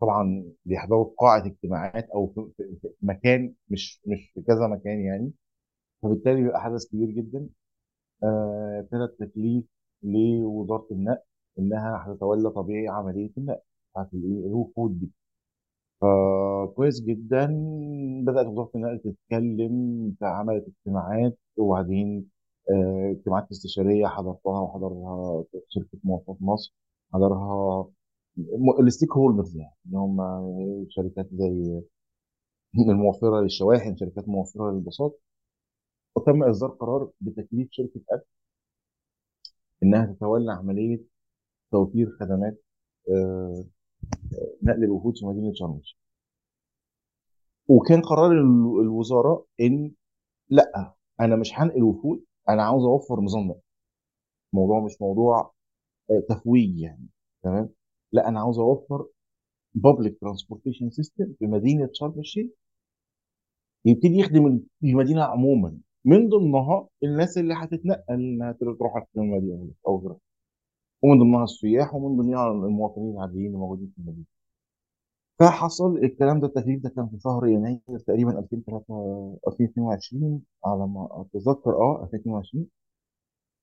طبعا بيحضروا في قاعة اجتماعات أو في مكان مش مش في كذا مكان يعني. فبالتالي بيبقى حدث كبير جدا. آه، ابتدى التكليف لوزارة النقل إنها هتتولى طبيعي عملية النقل. بتاعت الوقود دي فكويس جدا. بدأت وزاره النقل تتكلم عملت اجتماعات وبعدين آه، اجتماعات استشارية حضرتها وحضرها شركة مواصلات مصر حضرها الستيك هولدرز يعني اللي هم شركات زي الموفرة للشواحن شركات موفرة للباصات. وتم إصدار قرار بتكليف شركة أكل إنها تتولى عملية توفير خدمات آه، نقل الوفود في مدينة شرم وكان قرار ال- الوزارة إن لأ أنا مش هنقل وفود أنا عاوز أوفر نظام نقل الموضوع مش موضوع آه، تفويج يعني تمام؟ لأ أنا عاوز أوفر public transportation system في مدينة شرم الشيخ. يبتدي يخدم المدينة عموما من ضمنها الناس اللي هتتنقل إنها تروح المدينة أو غيرها ومن ضمنها السياح ومن ضمنها المواطنين العاديين اللي موجودين في المدينة. فحصل الكلام ده التكليف ده كان في شهر يناير تقريبا 2003 2022 على ما أتذكر آه 2022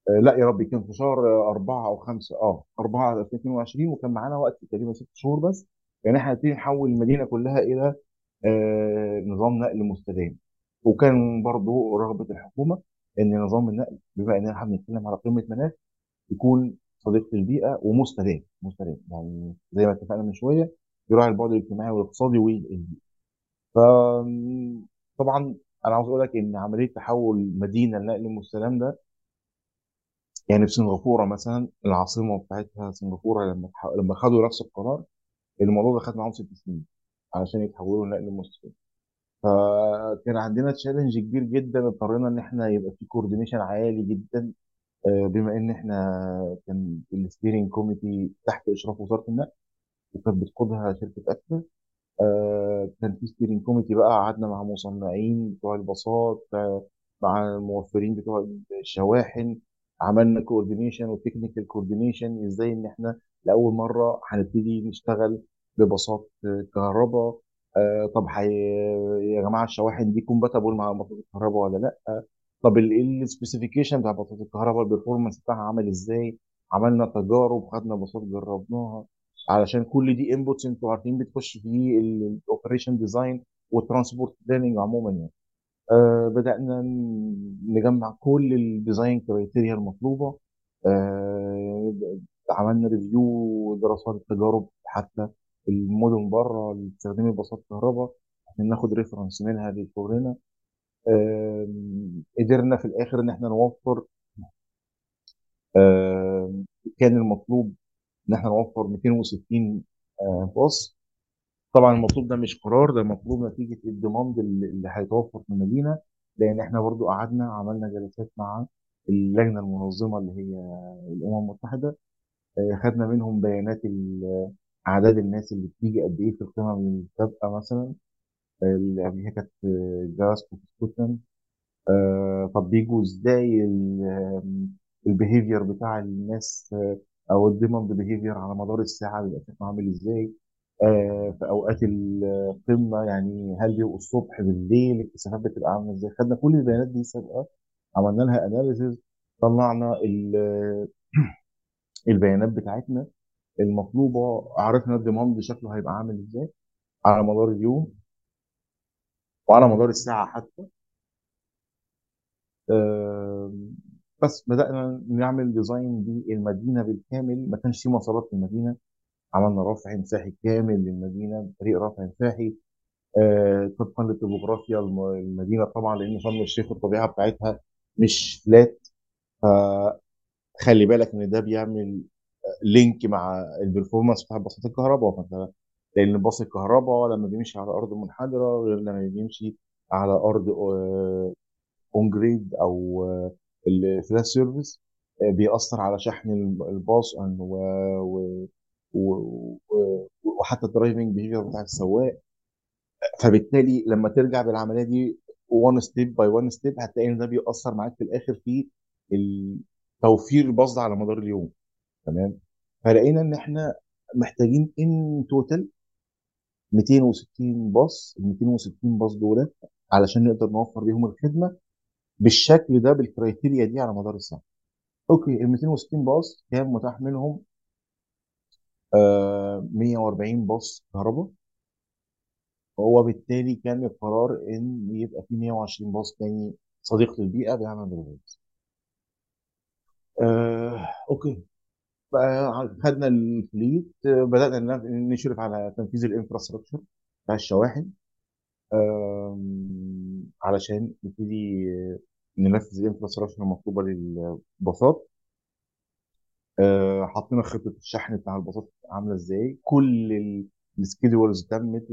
آه لا يا ربي كان في شهر آه، أربعة أو خمسة آه أربعة 2022 وكان معانا وقت تقريبا ست شهور بس. يعني إحنا هنبتدي نحول المدينة كلها إلى آه نظام نقل مستدام. وكان برضو رغبة الحكومة إن نظام النقل بما إننا إحنا بنتكلم على قمة مناخ يكون صديق للبيئة ومستدام مستدام. يعني زي ما اتفقنا من شوية يراعي البعد الاجتماعي والاقتصادي والبيئي. فطبعا أنا عاوز أقول لك إن عملية تحول مدينة لنقل مستدام ده يعني في سنغافورة مثلا العاصمة بتاعتها سنغافورة لما لما خدوا نفس القرار الموضوع ده خد معاهم ست سنين علشان يتحولوا لنقل مستدام فكان عندنا challenge كبير جدا اضطرينا إن إحنا يبقى في coordination عالي جدا آه، بما إن إحنا كان ال steering committee تحت إشراف وزارة النقل وكانت بتقودها شركة اكتا آه، كان في steering committee بقى قعدنا مع مصنعين بتوع الباصات آه، مع الموفرين بتوع الشواحن عملنا coordination و technical coordination إزاي إن إحنا لأول مرة هنبتدي نشتغل بباصات كهرباء. طب حي... يا جماعة الشواحن دي compatible مع باصات الكهرباء ولا لأ؟ طب ال specification بتاع باصات الكهرباء ال performance بتاعها عامل إزاي؟ عملنا تجارب خدنا باصات جربناها علشان كل دي inputs أنتوا عارفين بتخش في ال operation design وال transport planning عموما يعني. آه بدأنا نجمع كل ال design criteria المطلوبة. آه عملنا review دراسات التجارب حتى المدن بره اللي بتستخدم باصات كهرباء عشان ناخد reference منها لشغلنا قدرنا في الآخر إن إحنا نوفر كان المطلوب إن إحنا نوفر 260 آه باص. طبعا المطلوب ده مش قرار ده مطلوب نتيجة ال demand اللي هيتوفر في المدينة لأن إحنا برضو قعدنا عملنا جلسات مع اللجنة المنظمة اللي هي الأمم المتحدة آه، خدنا منهم بيانات أعداد الناس اللي بتيجي قد إيه في القمم السابقة مثلا. اللي قبليها كانت آه، جلاسكو في اسكتلند طب بيجوا إزاي ال behavior بتاع الناس؟ آه، أو ال demand behavior على مدار الساعة بيبقى شكله عامل إزاي؟ آه، في أوقات القمة يعني هل بيبقوا الصبح بالليل؟ الكثافات بتبقى عاملة إزاي؟ خدنا كل البيانات دي سابقة عملنا لها analysis طلعنا ال- البيانات بتاعتنا المطلوبة عرفنا ال demand شكله هيبقى عامل إزاي على مدار اليوم. وعلى مدار الساعة حتى آه، بس بدأنا نعمل design للمدينة بالكامل. ما كانش في مسارات في المدينة. عملنا رفع مساحي كامل للمدينة فريق رفع مساحي. آه، طبقا للطبوغرافيا الم- المدينة طبعا لأن شرم الشيخ الطبيعة بتاعتها مش flat فخلي بالك إن ده بيعمل link مع ال performance بتاع باصات الكهرباء. فأنت لأن باص الكهرباء لما بيمشي على أرض منحدرة غير لما بيمشي على أرض on grade أو ال flat surface بيأثر على شحن الب- الباص و... و... و... وحتى ال driving behavior بتاع السواق. فبالتالي لما ترجع بالعملية دي one step by one step هتلاقي إن ده بيأثر معاك في الآخر في توفير الباص على مدار اليوم. تمام؟ فلقينا إن إحنا محتاجين in total 260 باص ال 260 باص دول علشان نقدر نوفر بيهم الخدمة بالشكل ده بال criteria دي على مدار السنة. okay ال 260 باص كان متاح منهم؟ آه 140 باص كهرباء. وبالتالي كان القرار إن يبقى في 120 باص تاني صديق للبيئة بيعمل بالغاز آه okay. خدنا ال fleet بدأنا نشرف على تنفيذ ال infrastructure بتاع الشواحن علشان نبتدي ننفذ ال infrastructure المطلوبة للباصات. آه، حطينا خطة الشحن بتاع الباصات عاملة إزاي. كل ال schedules تمت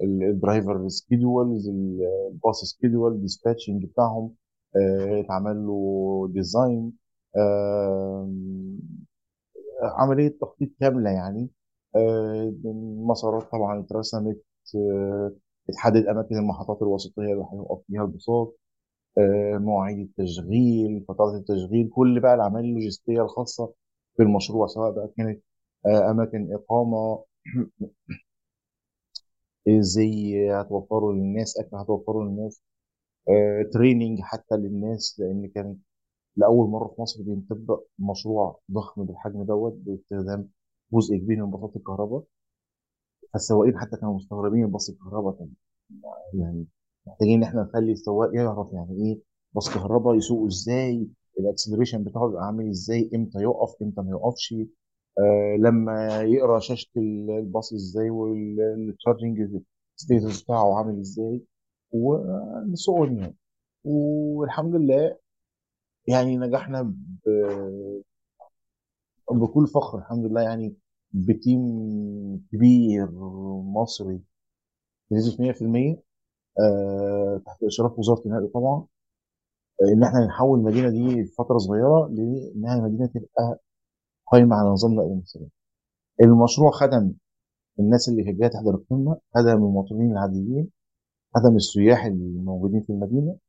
وال driver schedules الباص schedule dispatching بتاعهم آه، اتعمل له design عملية تخطيط كاملة يعني آه، المسارات طبعا اترسمت آه، اتحدد أماكن المحطات الوسطية اللي هيقف فيها الباصات آه، مواعيد التشغيل فترات التشغيل كل بقى العملية اللوجستية الخاصة بالمشروع سواء بقى كانت آه، أماكن إقامة إزاي هتوفروا للناس أكل هتوفروا للناس آه، تريننج حتى للناس لأن كان لأول مرة في مصر بينطبق مشروع ضخم بالحجم دوت باستخدام جزء كبير من باصات الكهرباء فالسواقين حتى كانوا مستغربين باص الكهرباء طب يعني محتاجين إن إحنا نخلي السواق يعرف يعني إيه باص كهرباء يسوقه إزاي ال acceleration بتاعه يبقى عامل إزاي إمتى يقف إمتى ما يقفش آه لما يقرأ شاشة الباص إزاي وال charging status بتاعه عامل إزاي وسو يعني. والحمد لله يعني نجحنا ب- بكل فخر الحمد لله يعني بتيم كبير مصري بنسبة 100% آه، تحت إشراف وزارة النقل طبعا آه، إن إحنا نحول المدينة دي في فترة صغيرة لإنها مدينة تبقى قايمة على نظام نقل مصري. المشروع خدم الناس اللي جاية تحضر القمة، خدم المواطنين العاديين، خدم السياح الموجودين في المدينة، آه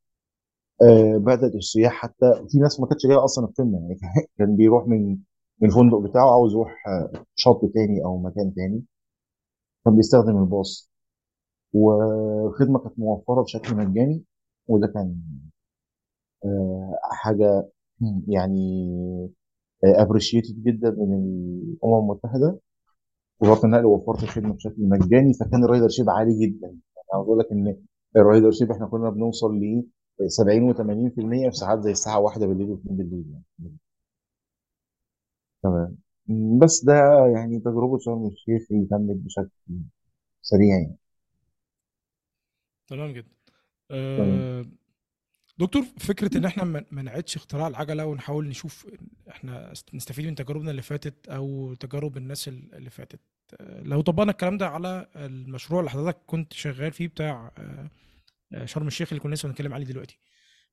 بدأت السياح حتى في ناس ما كانتش جاية أصلا القمه يعني كان بيروح من من الفندق بتاعه عاوز يروح آه، شط تاني أو مكان تاني كان بيستخدم الباص. والخدمه كانت موفرة بشكل مجاني وده كان آه حاجة يعني appreciated جدا من الأمم المتحدة. وزاره النقل وفرت الخدمة بشكل مجاني فكان ال ridership عالي جدا. يعني عاوز أقول لك إن ال ridership إحنا كنا بنوصل ل 70 و80% في ساعات زي الساعة 1 بالليل و2 بالليل يعني. تمام. بس ده يعني تجربة شرم الشيخ اللي تمت بشكل سريع يعني. تمام جدا. تمام. أه دكتور فكرة إن إحنا ما ما نعيدش اختراع العجلة ونحاول نشوف إحنا نستفيد من تجاربنا اللي فاتت أو تجارب الناس ال- اللي فاتت. أه، لو طبقنا الكلام ده على المشروع اللي حضرتك كنت شغال فيه بتاع أه، شرم الشيخ اللي كنا لسه بنتكلم عليه دلوقتي.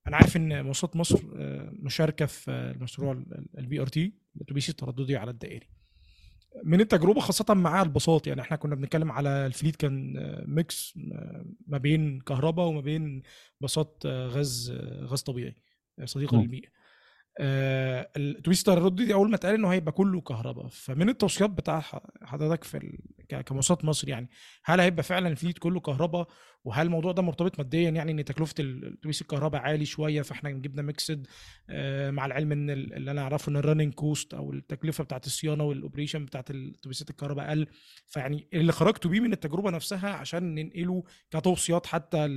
أنا عارف إن مواصلات مصر أه، مشاركة في المشروع ال BRT الأتوبيس الترددي على الدائري. من التجربة خاصة مع الباصات يعني إحنا كنا بنتكلم على ال fleet كان آه، mix آه، ما بين كهرباء وما بين باصات آه، غاز آه، غاز طبيعي آه، صديق. للبيئه آه، الاتوبيس الترددي دي أول ما اتقال انه هيبقى كله كهرباء. فمن التوصيات بتاع حضرتك في كمواصلات مصر يعني. هل هيبقى فعلا ال fleet كله كهرباء وهل الموضوع ده مرتبط ماديا يعني إن تكلفة ال- الأتوبيس الكهرباء عالي شوية فإحنا جبنا mixed آه، مع العلم إن ال- اللي أنا أعرفه إن ال running cost أو التكلفة بتاعت الصيانة وال operation بتاعت الأتوبيسات الكهرباء أقل. فيعني اللي خرجتوا بيه من التجربة نفسها عشان ننقله كتوصيات حتى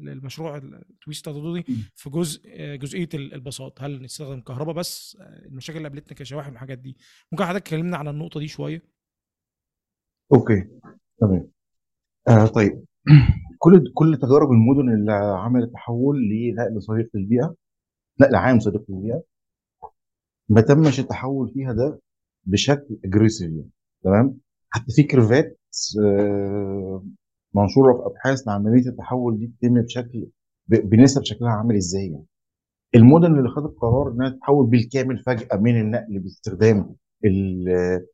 للمشروع الأتوبيس الترددي في جزء آه، جزئية ال- الباصات. هل نستخدم كهرباء؟ بس آه، المشاكل اللي قابلتنا كشواحن والحاجات دي. ممكن حضرتك تكلمنا عن النقطة دي شوية؟ okay تمام. آه طيب. كل كل تجارب المدن اللي عملت تحول لنقل صديق للبيئة نقل عام صديق للبيئة ما تمش التحول فيها ده بشكل aggressive يعني تمام؟ حتى في curveات آه، منشورة في أبحاث عمليه التحول دي تتم بشكل بنسب شكلها عامل إزاي يعني؟ المدن اللي خدت قرار إنها تتحول بالكامل فجأة من النقل باستخدام ال-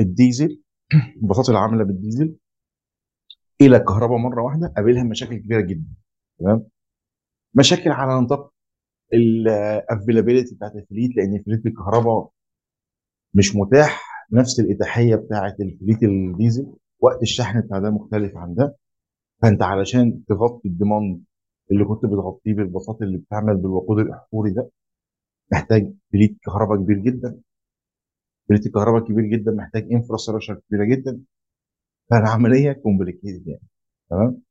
الديزل الباصات العامله بالديزل إلى الكهرباء مرة واحدة قابلها مشاكل كبيرة جدا تمام؟ مشاكل على نطاق ال availability بتاعت ال fleet لأن fleet الكهرباء مش متاح نفس الإتاحية بتاعه ال fleet الديزل وقت الشحن بتاع ده مختلف عن ده. فأنت علشان تغطي ال demand اللي كنت بتغطيه بالباصات اللي بتعمل بالوقود الأحفوري ده محتاج fleet كهرباء كبير جدا. fleet الكهرباء كبير جدا محتاج infrastructure كبيرة جدا. فالعملية complicated يعني. تمام؟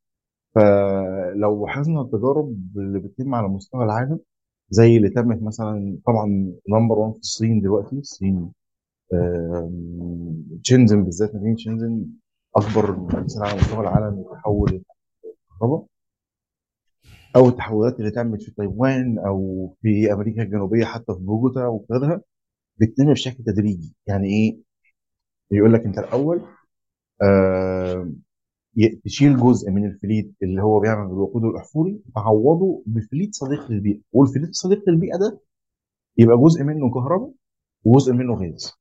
فلو لاحظنا التجارب اللي بتتم على مستوى العالم زي اللي تمت مثلا طبعا number 1 في الصين دلوقتي. الصين شنزن بالذات مدينة شنزن أكبر مدينه على مستوى العالم لتحول الكهرباء. أو التحولات اللي تمت في تايوان أو في أمريكا الجنوبية حتى في بوجوتا وغيرها. بتتم بشكل تدريجي. يعني إيه؟ يقول لك أنت الأول ي- تشيل جزء من ال fleet اللي هو بيعمل بالوقود الأحفوري تعوضه ب fleet صديق للبيئة. وال fleet الصديق للبيئة ده يبقى جزء منه كهرباء وجزء منه غاز.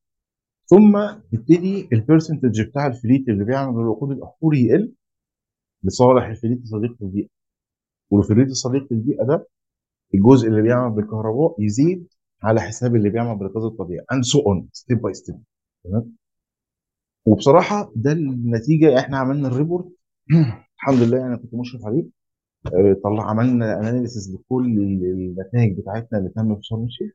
ثم يبتدي ال percentage بتاع ال fleet اللي بيعمل بالوقود الأحفوري يقل لصالح ال fleet الصديق للبيئة. وال fleet الصديق للبيئة ده الجزء اللي بيعمل بالكهرباء يزيد على حساب اللي بيعمل بالغاز الطبيعي. And so on step by step. تمام؟ وبصراحة ده النتيجة إحنا عملنا ال report الحمد لله أنا كنت مشرف عليه. آه، طلع عملنا analysis لكل النتائج بتاعتنا اللي تم في شرم الشيخ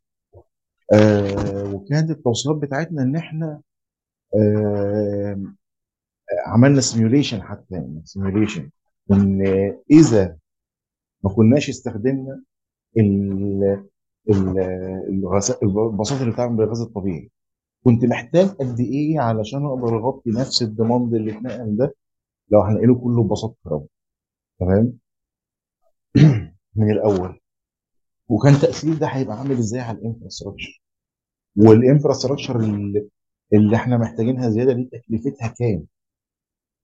آه، وكانت التوصيات بتاعتنا إن إحنا آه، عملنا simulation حتى يعني simulation إن إذا ما كناش استخدمنا ال- ال- الغاز- الباصات اللي بتعمل بالغاز الطبيعي. كنت محتاج قد إيه علشان أقدر أغطي نفس ال demand اللي اتنقل ده؟ لو هنقله كله بباصات كهرباء. تمام؟ من الأول. وكان تأثير ده هيبقى عامل إزاي على ال infrastructure وال infrastructure اللي, اللي إحنا محتاجينها زيادة دي تكلفتها كام؟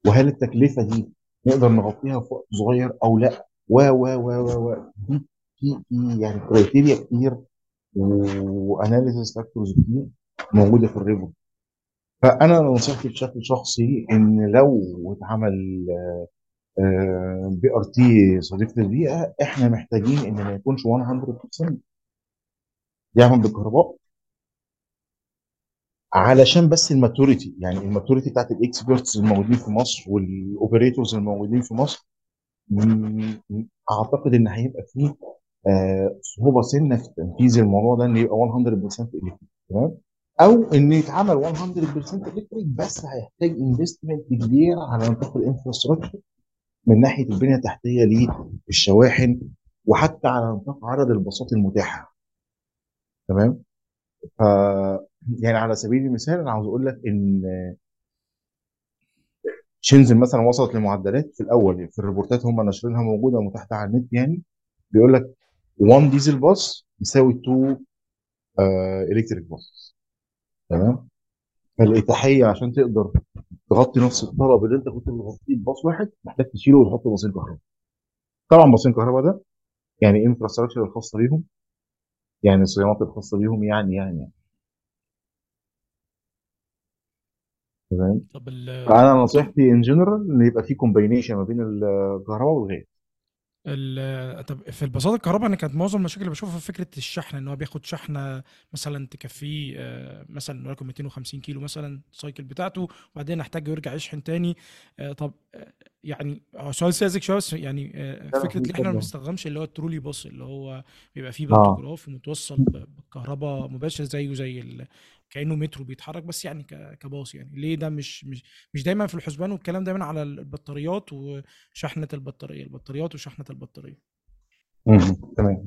وهل التكلفة دي نقدر نغطيها في وقت صغير أو لأ؟ و و و و دي في في يعني criteria كتير و analysis factors كتير موجودة في ال report فأنا نصيحتي بشكل شخصي إن لو اتعمل BRT صديق للبيئة إحنا محتاجين إن ما يكونش 100% يعمل بالكهرباء علشان بس ال maturity. يعني ال maturity بتاعت ال experts الموجودين في مصر وال operators الموجودين في مصر أعتقد إن هيبقى فيه صعوبه سنة في تنفيذ الموضوع ده إن يبقى 100% electric تمام؟ أو إن يتعمل 100% electric بس هيحتاج investment كبير على نطاق ال infrastructure من ناحية البنية التحتية للشواحن وحتى على نطاق عدد الباصات المتاحة تمام؟ ف يعني على سبيل المثال أنا عاوز أقول لك إن شنزن مثلا وصلت لمعدلات في الأول في ال report ات هم ناشرينها موجودة متاحه على النت يعني بيقول لك 1 diesel bus يساوي 2 electric bus تمام؟ فالإتاحية عشان تقدر تغطي نفس الطلب اللي انت كنت مغطيه بباص واحد محتاج تشيله وتحط باصين كهرباء. طبعا باصين كهرباء ده يعني infrastructure الخاصة بيهم يعني الصيانات الخاصة بيهم يعني يعني يعني. تمام؟ طب ال فأنا نصيحتي in general إن يبقى في combination ما بين الكهرباء والغاز. ال طب في الباصات الكهرباء أنا كانت معظم المشاكل اللي بشوفها فكرة الشحن إن هو بياخد شحنة مثلا تكفيه آه، مثلا وليكن 250 كيلو مثلا ال cycle بتاعته وبعدين يحتاج يرجع يشحن تاني آه، طب آه، يعني هو سؤال ساذج شوية بس يعني آه، لا، فكرة إن إحنا ما اتفضل. بنستخدمش اللي هو ال trolley bus اللي هو بيبقى فيه آه ومتوصل ب- بالكهرباء مباشر زيه زي ال... كأنه مترو بيتحرك بس يعني. كباص يعني ليه ده مش مش مش دايما في الحسبان والكلام دايما على البطاريات وشحنة البطارية البطاريات وشحنة البطارية. تمام.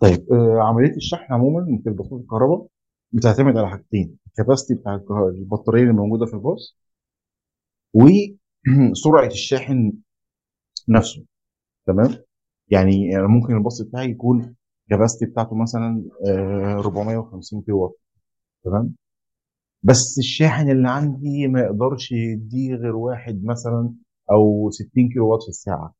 طيب آه عملية الشحن عموما في الباصات الكهرباء بتعتمد على حاجتين الكباستي بتاع البطارية اللي موجودة في الباص وسرعه الشاحن نفسه تمام يعني ممكن الباص بتاعي يكون كباستي بتاعته مثلا آه 450 كيلو وات تمام؟ بس الشاحن اللي عندي ما يقدرش يديه غير واحد مثلا أو 60 كيلو وات في الساعة.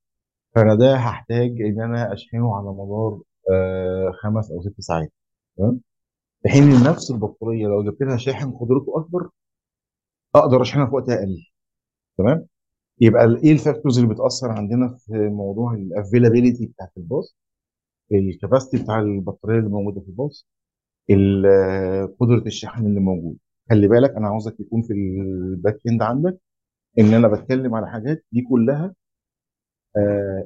فأنا ده هحتاج إن أنا أشحنه على مدار آه خمس أو ست ساعات. تمام؟ في حين ان نفس البطارية لو جبت لها شاحن قدرته أكبر أقدر أشحنها في وقت أقل. تمام؟ يبقى إيه ال factors اللي بتأثر عندنا في موضوع ال availability بتاعت الباص ال capacity بتاع البطارية اللي موجودة في الباص ال- قدرة الشحن اللي موجود. خلي بالك أنا عاوزك يكون في ال back end عندك إن أنا بتكلم على حاجات دي كلها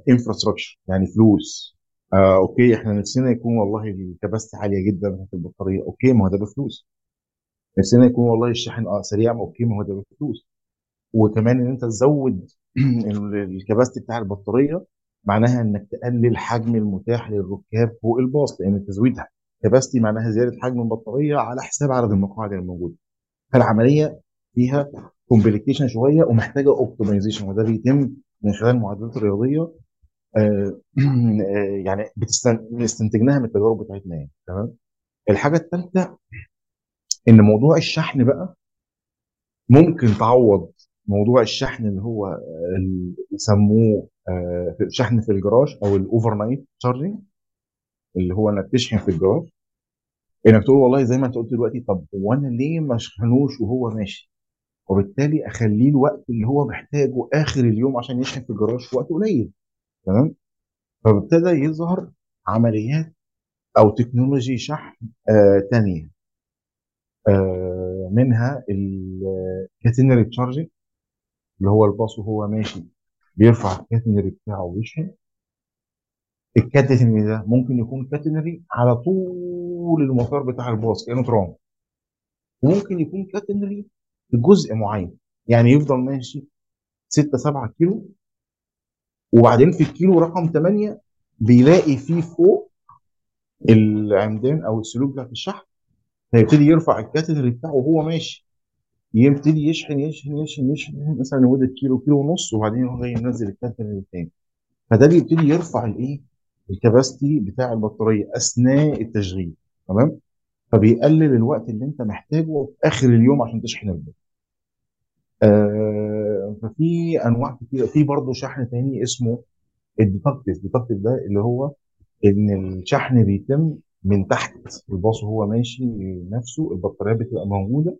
infrastructure يعني فلوس. آه okay إحنا نفسنا يكون والله ال capacity عالية جدا في البطارية okay ما هو ده بفلوس. نفسنا يكون والله الشحن آه سريع okay ما هو ده بفلوس. وكمان إن أنت تزود ال capacity بتاع البطارية معناها إنك تقلل حجم المتاح للركاب فوق الباص لأن تزويد capacity معناها زيادة حجم البطارية على حساب عدد المقاعد الموجوده فالعملية فيها complication شوية ومحتاجة optimization وده بيتم من خلال المعادلات الرياضيه آه، آه، يعني بنستنتجها من التجارب بتاعتنا يعني تمام؟ الحاجة الثالثه إن موضوع الشحن بقى ممكن تعوض موضوع الشحن اللي هو اللي آه، شحن في الجراج أو ال overnight charging اللي هو إنك تشحن في الجراج إنك تقول والله زي ما أنت قلت دلوقتي طب وأنا ليه ما أشحنوش وهو ماشي؟ وبالتالي أخليه الوقت اللي هو محتاجه آخر اليوم عشان يشحن في الجراج في وقت قليل تمام؟ فابتدى يظهر عمليات أو technology شحن آه آه منها ال catenary charging اللي هو الباص وهو ماشي بيرفع ال catenary بتاعه ويشحن. ال catenary ده ممكن يكون catenary على طول المسار بتاع الباص كأنه ترام. وممكن يكون catenary في جزء معين يعني يفضل ماشي 6 7 كيلو وبعدين في الكيلو رقم 8 بيلاقي فيه فوق العمدان أو السلوك بتاعت الشحن فيبتدي يرفع ال catenary بتاعه وهو ماشي. يبتدي يشحن يشحن يشحن يشحن مثلا لمده كيلو كيلو ونص وبعدين يروح جاي ينزل ال catenary الثاني فده بيبتدي يرفع الإيه؟ ال capacity بتاع البطارية أثناء التشغيل تمام؟ فبيقلل الوقت اللي أنت محتاجه في آخر اليوم عشان تشحن البطاريه آه ففي أنواع كتير في برضه شحن تاني اسمه ال inductive. ال inductive ده اللي هو إن الشحن بيتم من تحت الباص وهو ماشي نفسه البطاريات بتبقى موجودة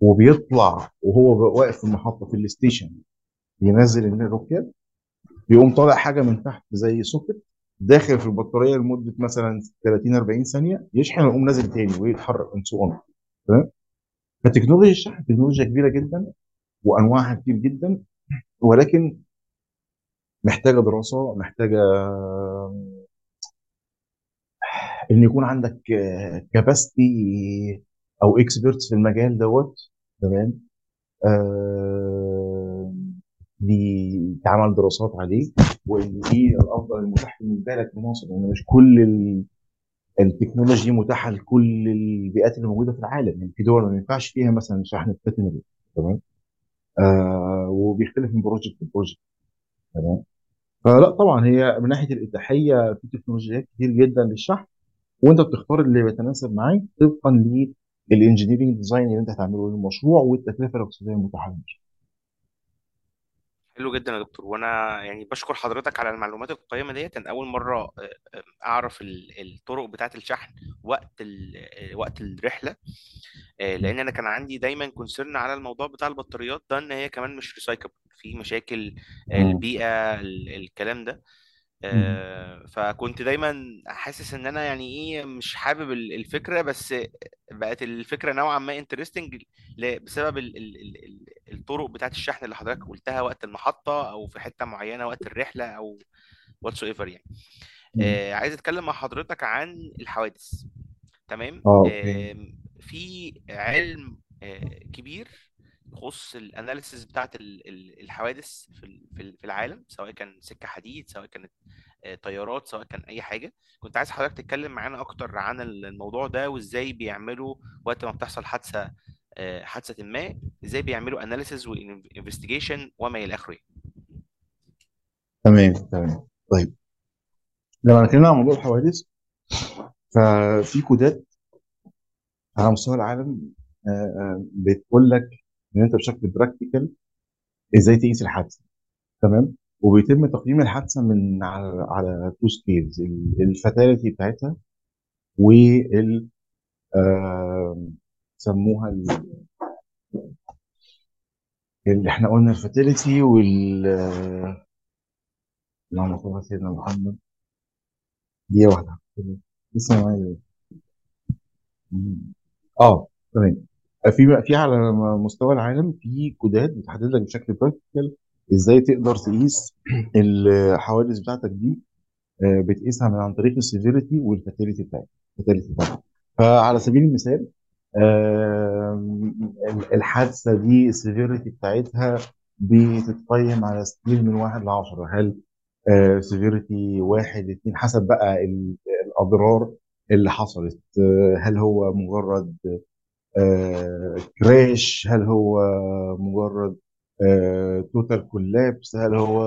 وبيطلع وهو واقف في المحطة في ال station ينزل الركاب بيقوم طالع حاجة من تحت زي socket داخل في البطارية لمدة مثلا 30 40 ثانية يشحن ويقوم نازل تاني ويتحرك ان اون تمام؟ فتكنولوجيا الشحن تكنولوجيا كبيرة جدا وأنواعها كتير جدا ولكن محتاجة دراسة محتاجة إن يكون عندك capacity أو experts في المجال دوت. تمام؟ آه، بيتعمل دراسات عليه وإن إيه الأفضل المتاح بالنسبة لك في مصر. يعني مش كل ال- ال technology متاحة لكل البيئات اللي موجودة في العالم. يعني في دول ما ينفعش فيها مثلا شحن بلاتينيوم تمام؟ آه وبيختلف من project ل project تمام؟ فلا طبعا هي من ناحية الإتاحية في تكنولوجيات كتير جدا للشحن وأنت بتختار اللي بيتناسب معاك طبقا لل engineering design اللي أنت هتعمله للمشروع والتكلفة الاقتصادية المتاحه للمشروع. حلو جدا يا دكتور. وأنا يعني بشكر حضرتك على المعلومات القيمة ديت. أنا أول مرة آه، آه، أعرف ال- الطرق بتاعة الشحن وقت آه، وقت الرحلة لأن أنا كان عندي دايما concern على الموضوع بتاع البطاريات ده إن هي كمان مش recycle في مشاكل. البيئة ال- الكلام ده. فكنت دايما حاسس إن أنا يعني إيه مش حابب ال- الفكرة بس بقت الفكرة نوعا ما interesting بسبب ال ال ال ال- الطرق بتاعت الشحن اللي حضرتك قلتها وقت المحطة أو في حتة معينة وقت الرحلة أو whatever يعني. آه، عايز أتكلم مع حضرتك عن الحوادث تمام؟ آه okay. آم، في علم آه، كبير يخص ال analysis بتاعت ال- ال- الحوادث في ال- في ال- في العالم سواء كان سكة حديد سواء كانت آه، طيارات سواء كان أي حاجة. كنت عايز حضرتك تتكلم معانا أكتر عن ال- الموضوع ده وإزاي بيعملوا وقت ما بتحصل حادثة آه، حادثة ما إزاي بيعملوا analysis و investigation وما إلى آخره. تمام تمام. طيب. لما اتكلمنا عن موضوع الحوادث ففي كودات على مستوى العالم آه، بتقول لك إن أنت بشكل practical إزاي تقيس الحادثة تمام؟ وبيتم تقييم الحادثة من على على two scales ال fatality بتاعتها وال سموها ال- اللي إحنا قلنا ال fatality وال اللهم صل على سيدنا محمد. دي واحدة. اسمها معايا آه تمام. في في على مستوى العالم في كودات بتحدد لك بشكل practical إزاي تقدر تقيس الحوادث بتاعتك دي آه، بتقيسها من عن طريق ال severity وال fatality بتاعتها ال fatality بتاعتها فعلى سبيل المثال الحادثة دي ال severity بتاعتها بتتقيم على scale من واحد لعشرة هل severity واحد اتنين حسب بقى ال- الأضرار اللي حصلت آه، هل هو مجرد آه، crash هل هو مجرد total collapse؟ هل هو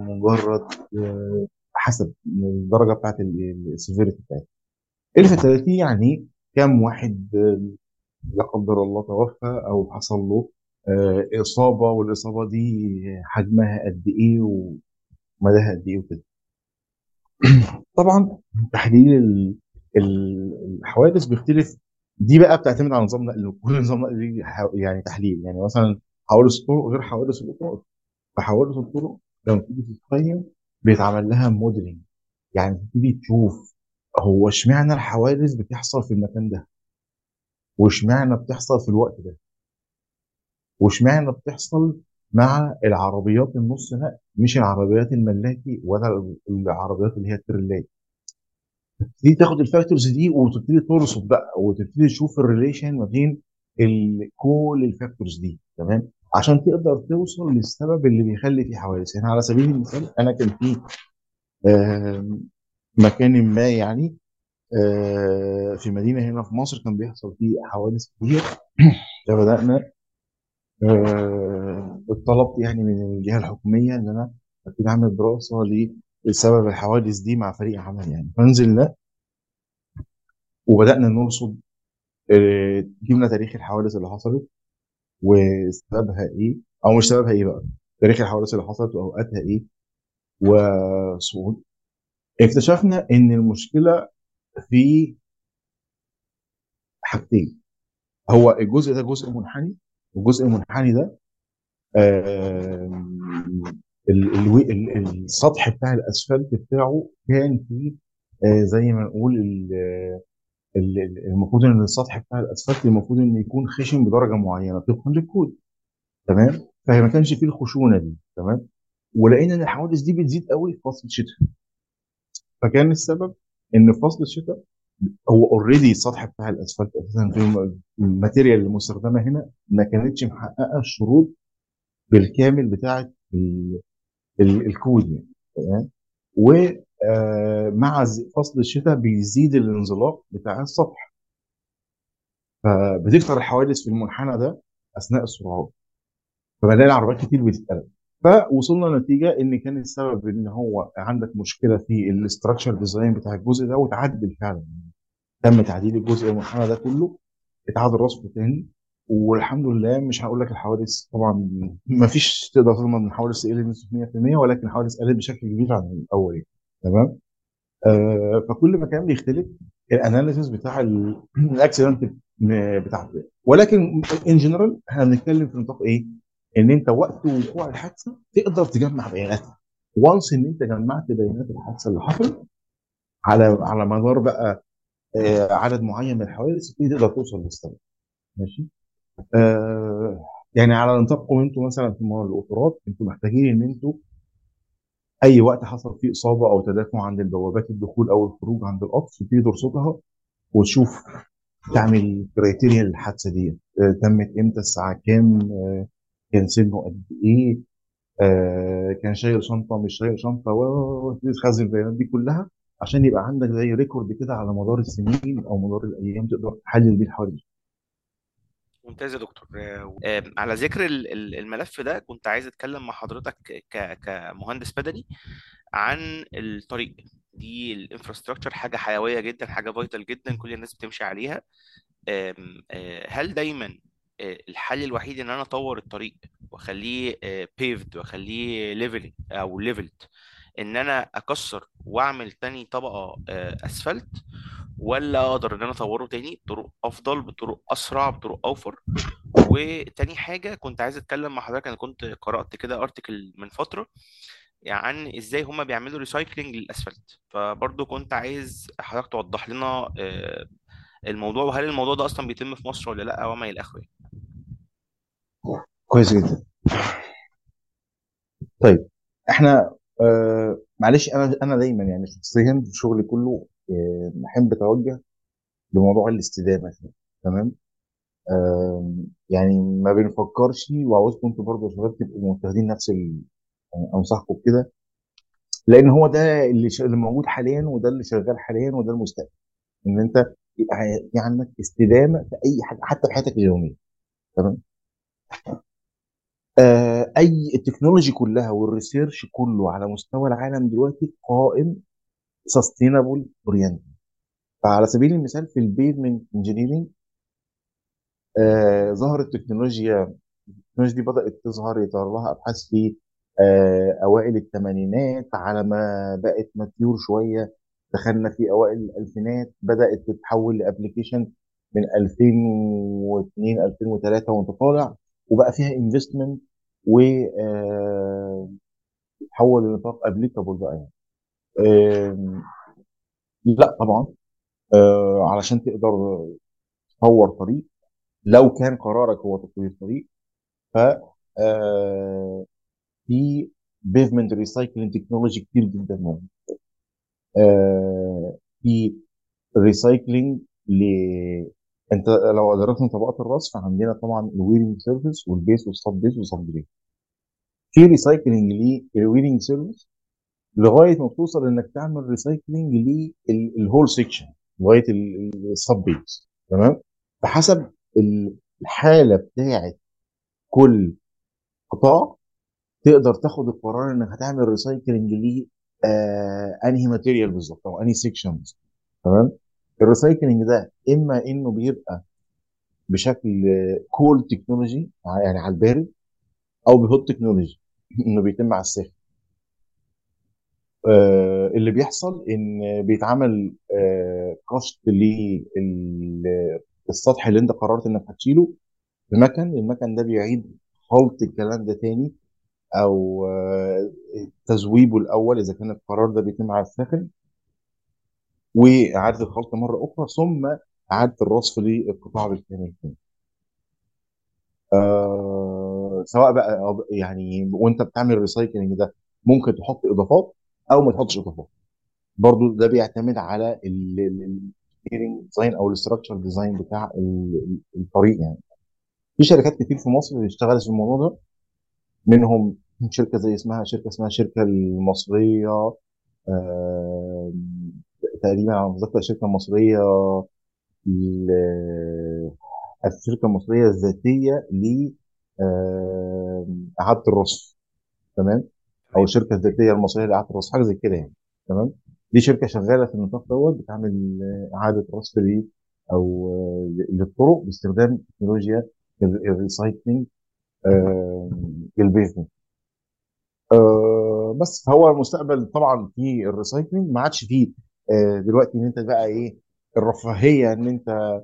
مجرد آه، حسب الدرجة بتاعت ال severity بتاعتها. ال fatality يعني كم واحد آه، لا قدر الله توفى أو حصل له آه، إصابة والإصابة دي حجمها قد إيه ومداها قد إيه وكده. طبعا تحليل ال- ال- الحوادث بيختلف دي بقى بتعتمد على نظام نقل كل نظام نقل ليه يعني تحليل. يعني مثلا حوادث الطرق غير حوادث القطار فحوادث الطرق لما تيجي تتقيم بيتعمل لها موديلنج يعني تبتدي تشوف هو اشمعنى الحوادث بتحصل في المكان ده؟ واشمعنى بتحصل في الوقت ده؟ واشمعنى بتحصل مع العربيات النص نقل؟ مش العربيات الملاكي ولا العربيات اللي هي التريلات تبتدي تاخد ال factors دي وتبتدي ترصد بقى وتبتدي تشوف ال relation ما بين كل ال factors دي تمام؟ عشان تقدر توصل للسبب اللي بيخلي فيه حوادث. يعني على سبيل المثال أنا كان في مكان ما يعني آه، في مدينة هنا في مصر كان بيحصل فيه حوادث كتير. فبدأنا آه، طلبت يعني من الجهة الحكومية إن أنا أبتدي أعمل دراسة لسبب الحوادث دي مع فريق عمل يعني. فنزلنا وبدأنا نرصد آه، جبنا تاريخ الحوادث اللي حصلت وسببها إيه أو مش سببها إيه بقى تاريخ الحوادث اللي حصلت وأوقاتها إيه وصعود. اكتشفنا إن المشكلة في حاجتين. هو الجزء ده جزء منحني والجزء المنحني ده السطح بتاع الأسفلت بتاعه كان فيه آه، زي ما نقول ال- ال- ال- المفروض إن السطح بتاع الأسفلت المفروض انه يكون خشن بدرجة معينة طبقا للكود. تمام؟ فهي ما كانش فيه الخشونة دي. تمام؟ ولقينا إن الحوادث دي بتزيد قوي في فصل الشتاء. فكان السبب إن في فصل الشتاء هو already السطح بتاع الأسفلت أساسا ال material المستخدمه هنا ما كانتش محققة الشروط بالكامل بتاعة ال- ال- الكود يعني تمام؟ ومع فصل الشتاء بيزيد الانزلاق بتاع السطح فبتكثر الحوادث في المنحنى ده أثناء السرعات فبنلاقي العربيات كتير بتتقلب. فوصلنا لنتيجة إن كان السبب إن هو عندك مشكلة في ال structure design بتاع الجزء ده وتعدل فعلا. تم تعديل الجزء المنحنى ده كله اتعاد رصفه تاني. والحمد لله مش هقول لك الحوادث طبعا ما فيش تقدر تضمن إن الحوادث بنسبه 100% ولكن الحوادث قلت بشكل كبير عن الأول يعني. تمام آه فكل ما كان بيختلف ال analysis بتاع ال accident بتاعته ولكن ان جنرال إحنا بنتكلم في نطاق إيه؟ إن أنت وقت وقوع الحادثة تقدر تجمع بياناتها وانس إن أنت جمعت بيانات الحادثة اللي حصلت على على مدار بقى آه عدد معين من الحوادث تقدر توصل للسبب ماشي آه يعني على نطاقكم أنتوا مثلا في القطارات أنتوا محتاجين إن أنتوا أي وقت حصل فيه إصابة أو تدافع عند البوابات الدخول أو الخروج عند القطر تبتدي ترصدها وتشوف تعمل criteria للحادثة دي آه تمت إمتى؟ الساعة كام؟ آه كان سنه قد إيه؟ كان شايل شنطة؟ مش شايل شنطة؟ وتبتدي تخزن البيانات دي كلها عشان يبقى عندك زي record كده على مدار السنين أو مدار الأيام تقدر تحلل بيه الحوادث. ممتاز يا دكتور. آه، على ذكر ال- ال- الملف ده كنت عايز أتكلم مع حضرتك كمهندس مدني عن الطريق. دي ال infrastructure حاجة حيوية جدا حاجة vital جدا كل الناس بتمشي عليها. آه، هل دايما آه، الحل الوحيد إن أنا أطور الطريق وأخليه paved وأخليه level أو leveled إن أنا أكسر وأعمل تاني طبقة اسفلت ولا أقدر ان أنا اطوره تاني بطرق افضل بطرق اسرع بطرق اوفر. وتاني حاجة كنت عايز اتكلم مع حضرتك أنا كنت قرأت كده article من فترة يعني إزاي هما بيعملوا ريسايكلينج للأسفلت. فبرضه كنت عايز حضرتك توضح لنا آه، الموضوع وهل الموضوع ده أصلا بيتم في مصر ولا لأ وما إلى آخره؟ كويس جدا. طيب إحنا آه معلش أنا أنا دايما يعني شخصيا شغلي كله آه بحب أتوجه لموضوع الاستدامه تمام؟ يعني ما بنفكرش وعاوزكم أنتوا برضه يا شباب تبقوا متخذين نفس يعني أنصحكم بكده لأن هو ده اللي, ش... اللي موجود حاليا وده اللي شغال حاليا وده المستقبل. إن أنت يبقى في عندك استدامة في أي حاجة حتى في حياتك اليومية تمام؟ آه أي ال technology كلها وال research كله على مستوى العالم دلوقتي قائم sustainable oriented فعلى سبيل المثال في ال pavement engineering آه ظهرت تكنولوجيا التكنولوجيا دي بدأت تظهر يظهر لها أبحاث في آه أوائل الثمانينات على ما بقت mature شوية. دخلنا في أوائل الألفينات بدأت تتحول ل application من 2002 2003 وانت طالع وبقى فيها investment و آه، تحول لنطاق applicable بقى يعني. لا طبعا. آه، علشان تقدر تطور طريق لو كان قرارك هو تطوير طريق ف آه، في pavement recycling technology كتير جدا موجود آه، في ريسايكلينج ل انت لو درسنا طبقات الرصف عندنا طبعا ال wearing surface وال base وال sub-base وال sub-base في recycling لل wearing surface لغاية ما توصل إنك تعمل recycling لل whole section لغاية ال sub-base تمام؟ فحسب الحالة بتاعة كل قطاع تقدر تاخد القرار إنك هتعمل ريسايكلينج ل آه أنهي material بالظبط أو أنهي section تمام؟ ال recycling ده إما إنه بيبقى بشكل cold technology يعني على البارد أو ب hot technology إنه بيتم على الساخن. اللي بيحصل إن بيتعمل آه كشط للسطح اللي أنت قررت إنك هتشيله بمكن المكن ده بيعيد خلط الكلام ده تاني أو آه، تذويبه الأول إذا كان القرار ده بيتم على الساخن وإعادة الخلط مرة أخرى ثم إعادة الرصف للقطاع بالكامل تاني. آه سواء بقى يعني وأنت بتعمل الريسايكلينج ده ممكن تحط إضافات أو ما تحطش اضافات برضو ده بيعتمد على ال design أو ال structure design بتاع ال- ال- الطريق يعني. في شركات كتير في مصر اشتغلت في الموضوع ده. منهم شركة زي اسمها شركة اسمها الشركة المصرية آه تقريبا على ما أتذكر الشركة المصريه الشركة المصريه الذاتيه ل آه، إعادة الرصف تمام؟ أو الشركة الذاتية المصرية لاعاده الرصف حاجة زي كده يعني تمام؟ دي شركة شغالة في النطاق دوت بتعمل إعادة ليه أو للطرق باستخدام تكنولوجيا ال- ال recycling آه، لل pavement آه، بس هو المستقبل طبعا في ال recycling ما عادش فيه آه، دلوقتي إن أنت بقى إيه الرفاهية إن أنت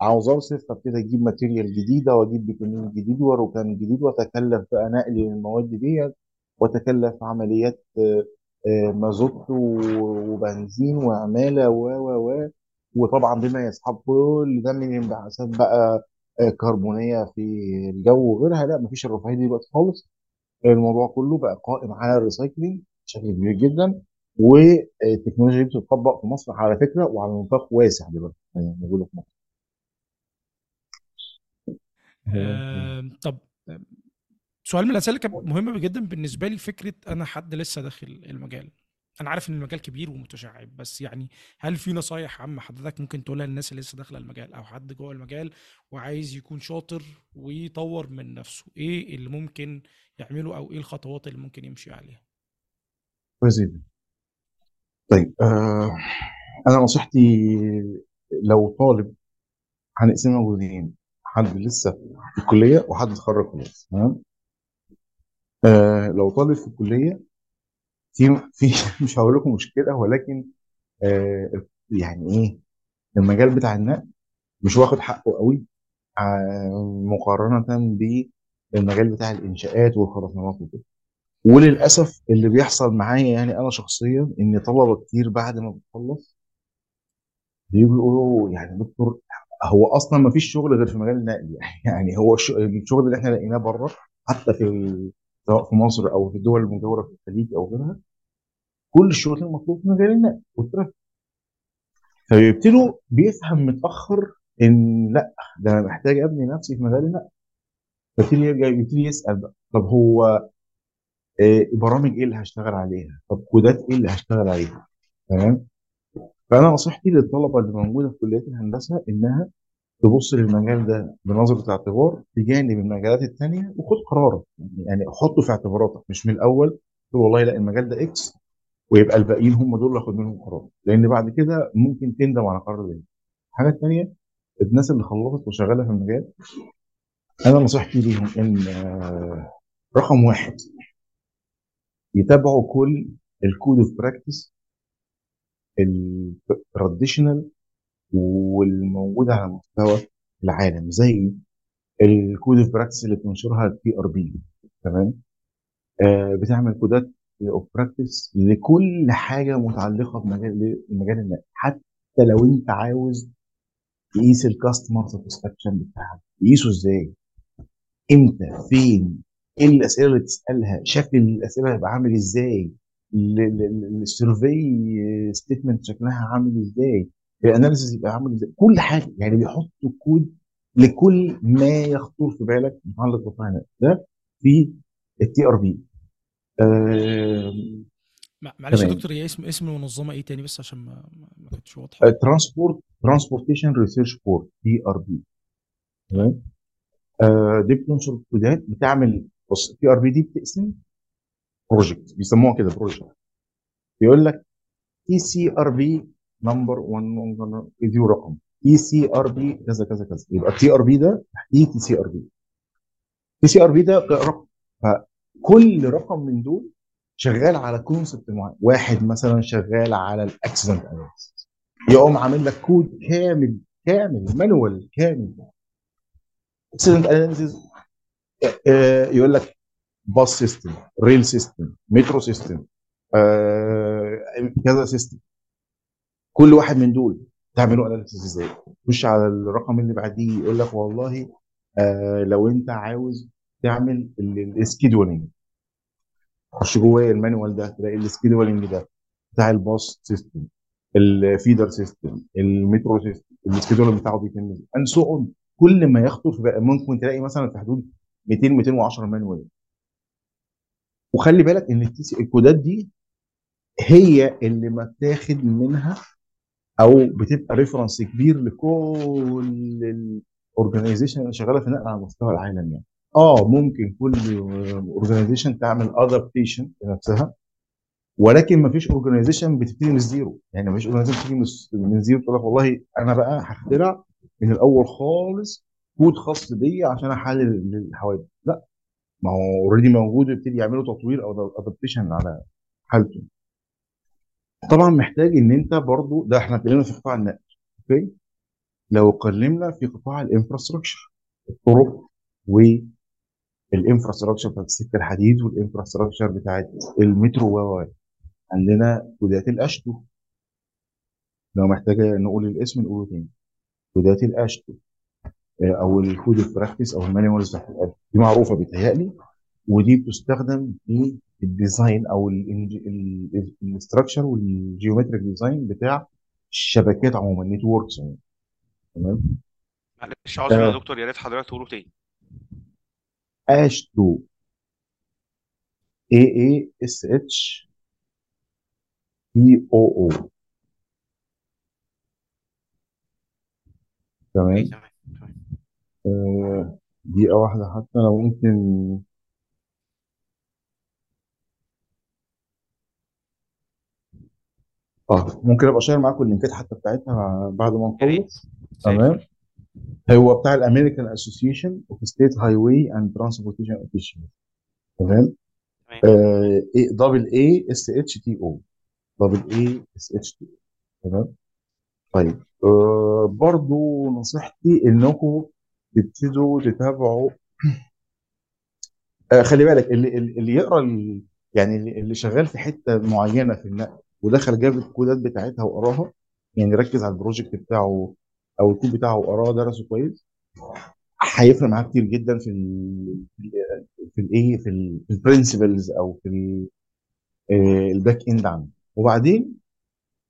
عاوز ارصف فابتدي أجيب material جديدة وأجيب بيتومين جديد وركام جديد وأتكلف بقى نقل المواد ديت. واتكلف عمليات آه، آه، مازوت وبنزين وعمالة و و و وطبعا بما يصحب كل ده من انبعاثات بقى آه، كربونية في الجو وغيرها لا مفيش الرفاهية دي دلوقتي خالص. الموضوع كله بقى قائم على ال recycling بشكل كبير جدا والتكنولوجيا دي بتطبق في مصر على فكرة وعلى نطاق واسع دلوقتي يعني موجوده في مصر. طب سؤال من الأسئلة اللي كانت مهمة جدا بالنسبة لي فكرة أنا حد لسه داخل المجال. أنا عارف إن المجال كبير ومتشعب بس يعني هل في نصايح عامة حضرتك ممكن تقولها للناس اللي لسه داخلة المجال أو حد جوه المجال وعايز يكون شاطر ويطور من نفسه؟ إيه اللي ممكن يعمله أو إيه الخطوات اللي ممكن يمشي عليها؟ طيب آه أنا نصيحتي لو طالب هنقسمها جزئين حد لسه في الكلية وحد اتخرج خلاص تمام؟ آه لو طالب في الكلية في في مش هقول لكم مشكلة ولكن آه يعني إيه المجال بتاع النقل مش واخد حقه قوي آه مقارنة بالمجال بتاع الإنشاءات والخرسانات وكده. وللأسف اللي بيحصل معايا يعني أنا شخصيا إن طلبة كتير بعد ما بتخلص بيجوا يقولوا يعني دكتور هو أصلا ما فيش شغل غير في مجال النقل يعني يعني هو الش- الشغل اللي إحنا لقيناه بره حتى في سواء في مصر أو في الدول المجاوره في الخليج أو غيرها كل الشغل المطلوب في مجال النقل والترافيك فبيبتدوا بيفهم متأخر إن لأ ده أنا محتاج أبني نفسي في مجال النقل فبيبتدي يرجع يبتدي يسأل بقى طب هو آه، برامج إيه اللي هشتغل عليها؟ طب كودات إيه اللي هشتغل عليها؟ تمام؟ فأنا نصيحتي للطلبة اللي موجودة في كليات الهندسة إنها تبص للمجال ده بنظرة اعتبار بجانب المجالات التانية وخد قرارك يعني حطه في اعتباراتك مش من الأول تقول والله لا المجال ده إكس ويبقى الباقيين هم دول اللي اخد منهم قرار لأن بعد كده ممكن تندم على قرار ده. الحاجة الثانية الناس اللي خلصت وشغالة في المجال أنا نصيحتي ليهم إن آه، رقم واحد يتابعوا كل ال code of practice ال traditional والموجودة على مستوى العالم زي ال code of practice اللي بتنشرها ال TRB تمام؟ آه بتعمل كودات of practice لكل حاجة متعلقة بمجال بمجال النقل. حتى لو أنت عاوز تقيس ال customer satisfaction بتاعك تقيسه إزاي؟ إمتى؟ فين؟ إيه الأسئلة اللي تسالها شكل الأسئلة هيبقى عامل إزاي؟ ال survey statement شكلها عامل إزاي؟ ال analysis يبقى عامل إزاي كل حاجة يعني بيحطوا كود لكل ما يخطر في بالك متعلق بال finance ده في ال TRB مع- معلش يا. دكتور هي اسم اسم المنظمه إيه تاني بس عشان ما ما كانتش واضحة؟ transport transportation research board TRB تمام؟ آه، دي بتنشر كودات بتعمل بص ال TRB دي بتقسم project بيسموها كده project بيقول لك TCRP number 1 يديله رقم. TCRP كذا كذا كذا. يبقى ال TRB ده تحتيه TCRP. TCRP ده رقم. فكل رقم من دول شغال على concept معين. واحد مثلا شغال على ال accident analysis يقوم عامل لك كود كامل كامل manual كامل. accident analysis يقول لك bus system rail system metro system آه كذا system كل واحد من دول تعملوا analysis إزاي؟ خش على الرقم اللي بعديه يقول لك والله آه لو انت عاوز تعمل ال scheduling خش جوه ال manual ده تلاقي ال scheduling ده بتاع الباص سيستم الفيدر سيستم المترو سيستم السكيدول بتاعه بيتم إزاي؟ so on كل ما يخطر في بالك ممكن تلاقي مثلا في حدود 200 210 manual وخلي بالك إن الكودات دي هي اللي متاخد منها أو بتبقى reference كبير لكل ال organization اللي شغالة في النقل على مستوى العالم يعني. آه ممكن كل organization تعمل adaptation لنفسها ولكن ما فيش organization بتبتدي من ال zero يعني ما فيش organization بتيجي من ال zero تقول لك والله أنا بقى هخترع من الأول خالص كود خاص بيا عشان أحلل الحوادث. لا ما هو already موجود يبتدي يعملوا تطوير أو adaptation على حالته. طبعا محتاج إن أنت برضو ده إحنا اتكلمنا في قطاع النقل okay؟ لو اتكلمنا في قطاع ال infrastructure الطرق وال infrastructure بتاعت السكة الحديد وال infrastructure بتاعت المترو و عندنا كودات ال AASHTO لو محتاجه نقول الاسم نقوله تاني. كودات ال AASHTO أو ال code practice أو ال manuals بتاعت دي معروفة بيتهيألي. ودي بتستخدم في ال design أو ال structure وال geometric design بتاع الشبكات عموما networks عموما. تمام؟ معلش عذرا يا آه. دكتور يا ريت حضرتك تقوله تاني. AASHTO A A S H T O أو تمام؟ آه، دقيقة واحدة حتى لو ممكن آه. ممكن أبقى share معاكم ال link ات حتى بتاعتها بعد ما يا ريت. نخلص زي تمام. ال full هو بتاع ال American Association of State Highway and Transportation Official تمام. تمام double A S H T O double A S H T O تمام. طيب. آه برضو نصيحتي إنكم تبتدوا تتابعوا. آه خلي بالك اللي اللي اللي يقرأ ال- يعني اللي اللي شغال في حتة معينة في النقل ودخل جاب الكودات بتاعتها وقراها يعني ركز على ال project بتاعه أو الكود بتاعه وقراه درسه كويس. هيفرق معاه كتير جدا في ال في الايه في ال principles أو في ال- آه، ال back end عنده. وبعدين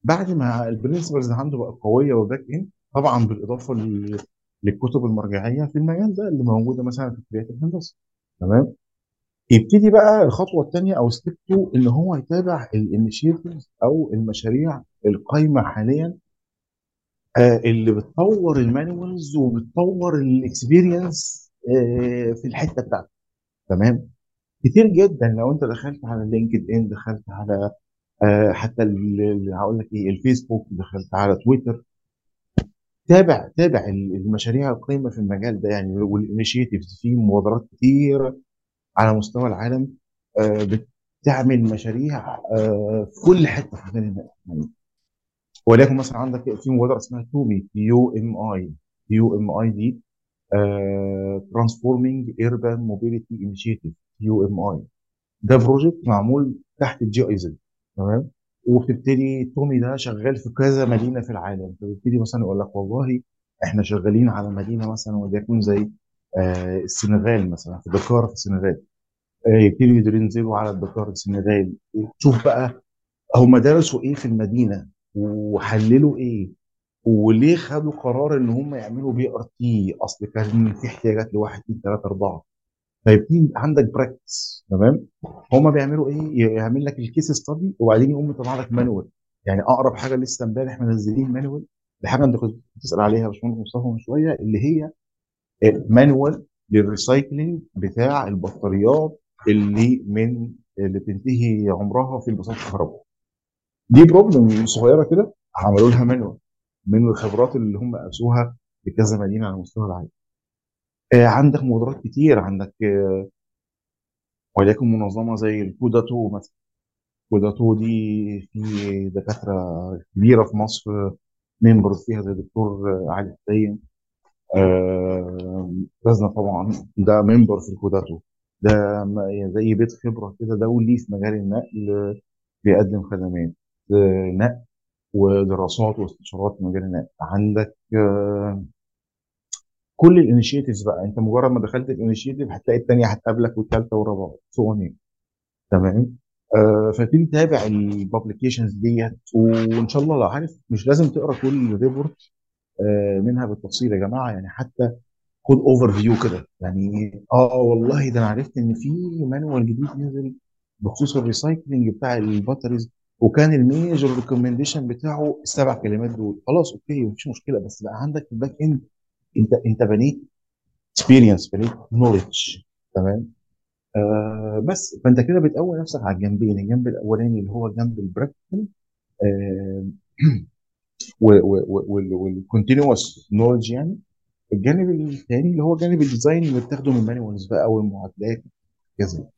بعد ما ال principles عنده بقى قوية وال back end طبعا بالإضافة لل- للكتب المرجعيه في المجال ده اللي موجودة مثلا في كلية الهندسة. تمام؟ يبتدي بقى الخطوة الثانية أو step 2 إن هو يتابع ال initiatives أو المشاريع القايمة حاليا آه، اللي بتطور ال manuals وبتطور ال experience في الحتة بتاعته. تمام؟ كتير جدا لو أنت دخلت على LinkedIn دخلت على آه، حتى ال- هقول لك إيه الفيسبوك دخلت على تويتر. تابع تابع ال- المشاريع القايمة في المجال ده يعني وال initiatives في مبادرات كتير. على مستوى العالم آه، بتعمل مشاريع آه، في كل حتة في مجال النقل ولكن مثلا عندك في مبادرة اسمها TUMI U M I U M I دي Transforming Urban Mobility Initiative U M I ده project معمول تحت ال GIZ تمام؟ وبتبتدي TUMI ده شغال في كذا مدينة في العالم. فبيبتدي مثلا يقول لك والله إحنا شغالين على مدينة مثلا وليكن زي السنغال مثلا في دكار في السنغال. آه يبتدوا ينزلوا على الدكار السنغال. تشوف بقى هم درسوا إيه في المدينة؟ وحللوا إيه؟ وليه خدوا قرار إن هم يعملوا BRT أصل كان في احتياجات لواحد اثنين ثلاثة أربعة. فيبتدي عندك practice تمام؟ هم بيعملوا إيه؟ يعمل لك ال case study وبعدين يقوم يطلع لك manual يعني أقرب حاجة لسه إمبارح منزلين manual لحاجة أنت كنت بتسأل عليها يا باشمهندس مصطفى من شوية اللي هي manual لل recycling بتاع البطاريات اللي من اللي بتنتهي عمرها في الباصات الكهرباء. دي problem صغيرة كده عملوا لها manual من الخبرات اللي هم قاسوها في كذا مدينة على مستوى العالم. آه، عندك مبادرات كتير عندك آه، وليكن منظمة زي ال CODATU مثلا. CODATU دي في دكاترة كبيرة في مصر member فيها زي الدكتور آه، علي حزين. آه، طبعا. ده member في ال CODATU. ده زي بيت خبرة كده دولي في مجال النقل بيقدم خدمات آه، نقل ودراسات واستشارات في مجال النقل. عندك آه، كل ال initiatives بقى. أنت مجرد ما دخلت ال initiative هتلاقي الثانية هتقابلك والثالثه والرابعه so on تمام؟ آه فتيجي تتابع ال publications ديت. وإن شاء الله لو عارف مش لازم تقرأ كل report منها بالتفصيل يا جماعة يعني حتى خد overview كده. يعني آه والله ده أنا عرفت إن في manual جديد نزل بخصوص ال recycling بتاع ال batteries وكان ال major recommendation بتاعه السبع كلمات دول. خلاص okay مفيش مشكلة بس بقى عندك ال background أنت أنت بنيت experience بنيت knowledge تمام؟ آه بس. فأنت كده بتقوي نفسك على الجنبين الجنب الأولاني اللي هو الجنب ال practical آه وال continuous knowledge يعني. الجانب الثاني اللي هو جانب ال design اللي بتاخده من ال manuals بقى والمعادلات كذا.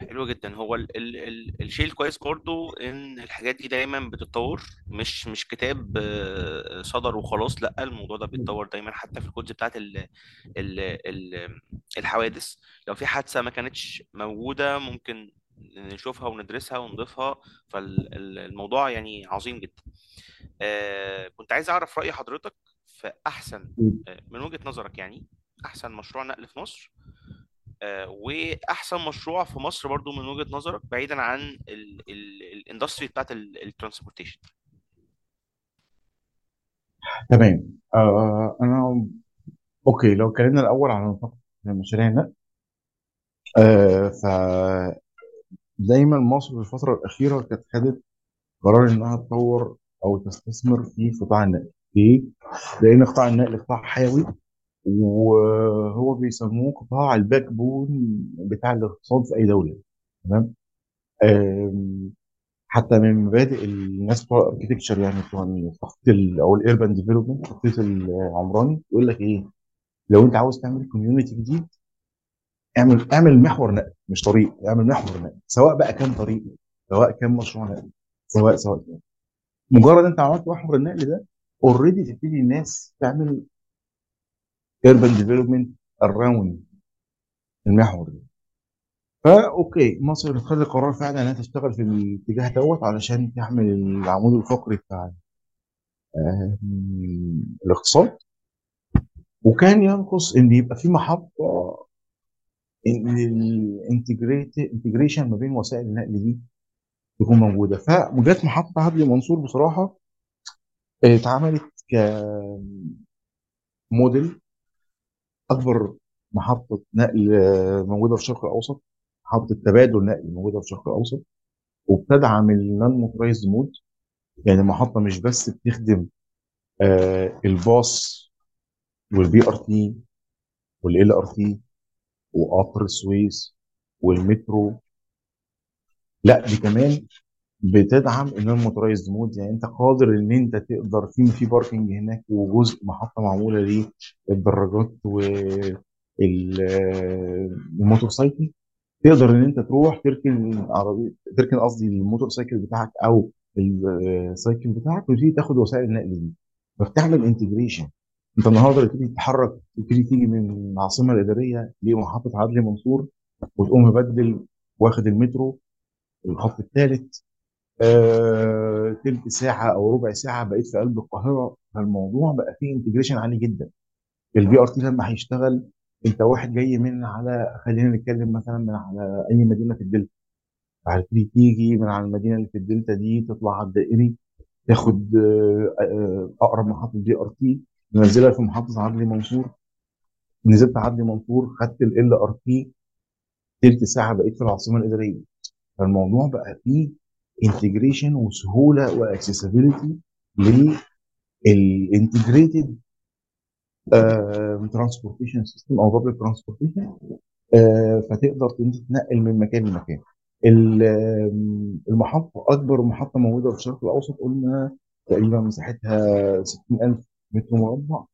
حلو جدا. هو ال ال ال الشيء الكويس برضو إن الحاجات دي دايما بتتطور. مش مش كتاب آه، صدر وخلاص. لأ الموضوع ده بيتطور دايما حتى في ال codes بتاعت ال ال ال الحوادث. لو في حادثة ما كانتش موجودة ممكن نشوفها وندرسها ونضيفها فالموضوع يعني عظيم جدا. آه، كنت عايز أعرف رأي حضرتك في أحسن آه، من وجهة نظرك يعني أحسن مشروع نقل في مصر آه، وأحسن مشروع في مصر برضو من وجهة نظرك بعيدا عن ال industry بتاعت ال transportation تمام. آه أنا okay لو اتكلمنا الأول على نطاق مشاريع النقل آه ف دايما مصر في الفترة الأخيرة كانت خدت قرار إنها تطور أو تستثمر في قطاع النقل. ليه؟ لأن قطاع النقل قطاع حيوي وهو بيسموه قطاع ال backbone بتاع الاقتصاد في أي دولة. تمام؟ حتى من مبادئ الناس بتوع ال architecture يعني بتوع التخطيط ال- أو ال urban development التخطيط العمراني يقول لك إيه؟ لو أنت عاوز تعمل community جديد اعمل اعمل محور نقل مش طريق اعمل محور نقل سواء بقى كان طريق سواء كان مشروع نقل سواء سواء كان. مجرد انت عملت محور النقل ده already تبتدي الناس تعمل urban development around المحور ده فا okay مصر خدت قرار فعلا إنها تشتغل في الاتجاه دوت علشان تعمل العمود الفقري بتاع آه، الاقتصاد وكان ينقص إن يبقى في محطة ال integration ما بين وسائل النقل دي تكون موجودة. فجت محطة عدلي منصور بصراحة آه، اتعملت كموديل أكبر محطة نقل آه، موجودة في الشرق الأوسط محطة تبادل نقل موجودة في الشرق الأوسط وبتدعم ال non-motorized mode يعني المحطة مش بس بتخدم آه، الباص وال BRT وال LRT وقطر السويس والمترو. لا دي كمان بتدعم ال non-motorized mode. يعني أنت قادر إن أنت تقدر في في parking هناك وجزء محطة معمولة للدراجات والموتوسيكل تقدر إن أنت تروح تركن عربية تركن قصدي ال motorcycle بتاعك أو ال cycle بتاعك وتبتدي تاخد وسائل النقل دي. فبتعمل انتجريشن انت النهارده تبتدي تتحرك تبتدي تيجي من العاصمة الإدارية لمحطه عدلي منصور وتقوم مبدل واخد المترو الخط الثالث. آه، تلت ساعة أو ربع ساعة بقيت في قلب القاهرة. فالموضوع بقى فيه integration عالي جدا. ال BRT لما هيشتغل أنت واحد جاي من على خلينا نتكلم مثلا من على أي مدينة في الدلتا. هتبتدي تيجي من على المدينة اللي في الدلتا دي تطلع على الدائري تاخد آه، آه، أقرب محطة BRT تنزلها في محطه عدلي منصور. نزلت عدلي منصور خدت LRT. تلت ساعة بقيت في العاصمة الإدارية. فالموضوع بقى فيه integration وسهولة و accessibility لل integrated transportation system أو public transportation فتقدر تنقل من مكان لمكان. المحطة أكبر محطة موجودة في الشرق الأوسط قلنا تقريبا مساحتها 60000 متر مربع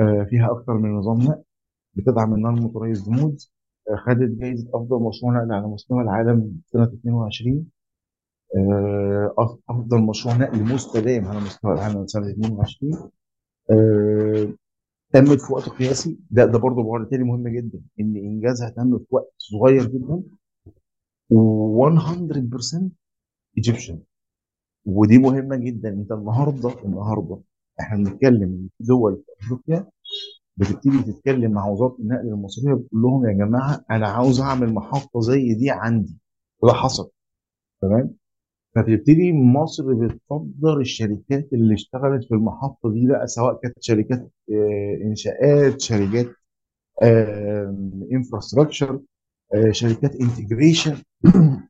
آه، فيها أكثر من نظام نقل بتدعم ال non-motorized mode آه، خدت جائزه أفضل مشروع نقل على مستوى العالم سنة 22 آه، أف- أفضل مشروع نقل مستدام على مستوى العالم سنة 22 آه، تمت في وقت قياسي. ده ده برضه بعد تاني مهم جدا إن إنجازها تم في وقت صغير جدا و100% Egyptian ودي مهمة جدا أنت النهارده النهارده إحنا بنتكلم في دول في أفريقيا بتبتدي تتكلم مع وزارة النقل المصرية بتقول لهم يا جماعة أنا عاوز أعمل محطة زي دي عندي. وده حصل. تمام؟ فتبتدي مصر بتصدر الشركات اللي اشتغلت في المحطة دي بقى سواء كانت شركات آه، إنشاءات شركات infrastructure شركات integration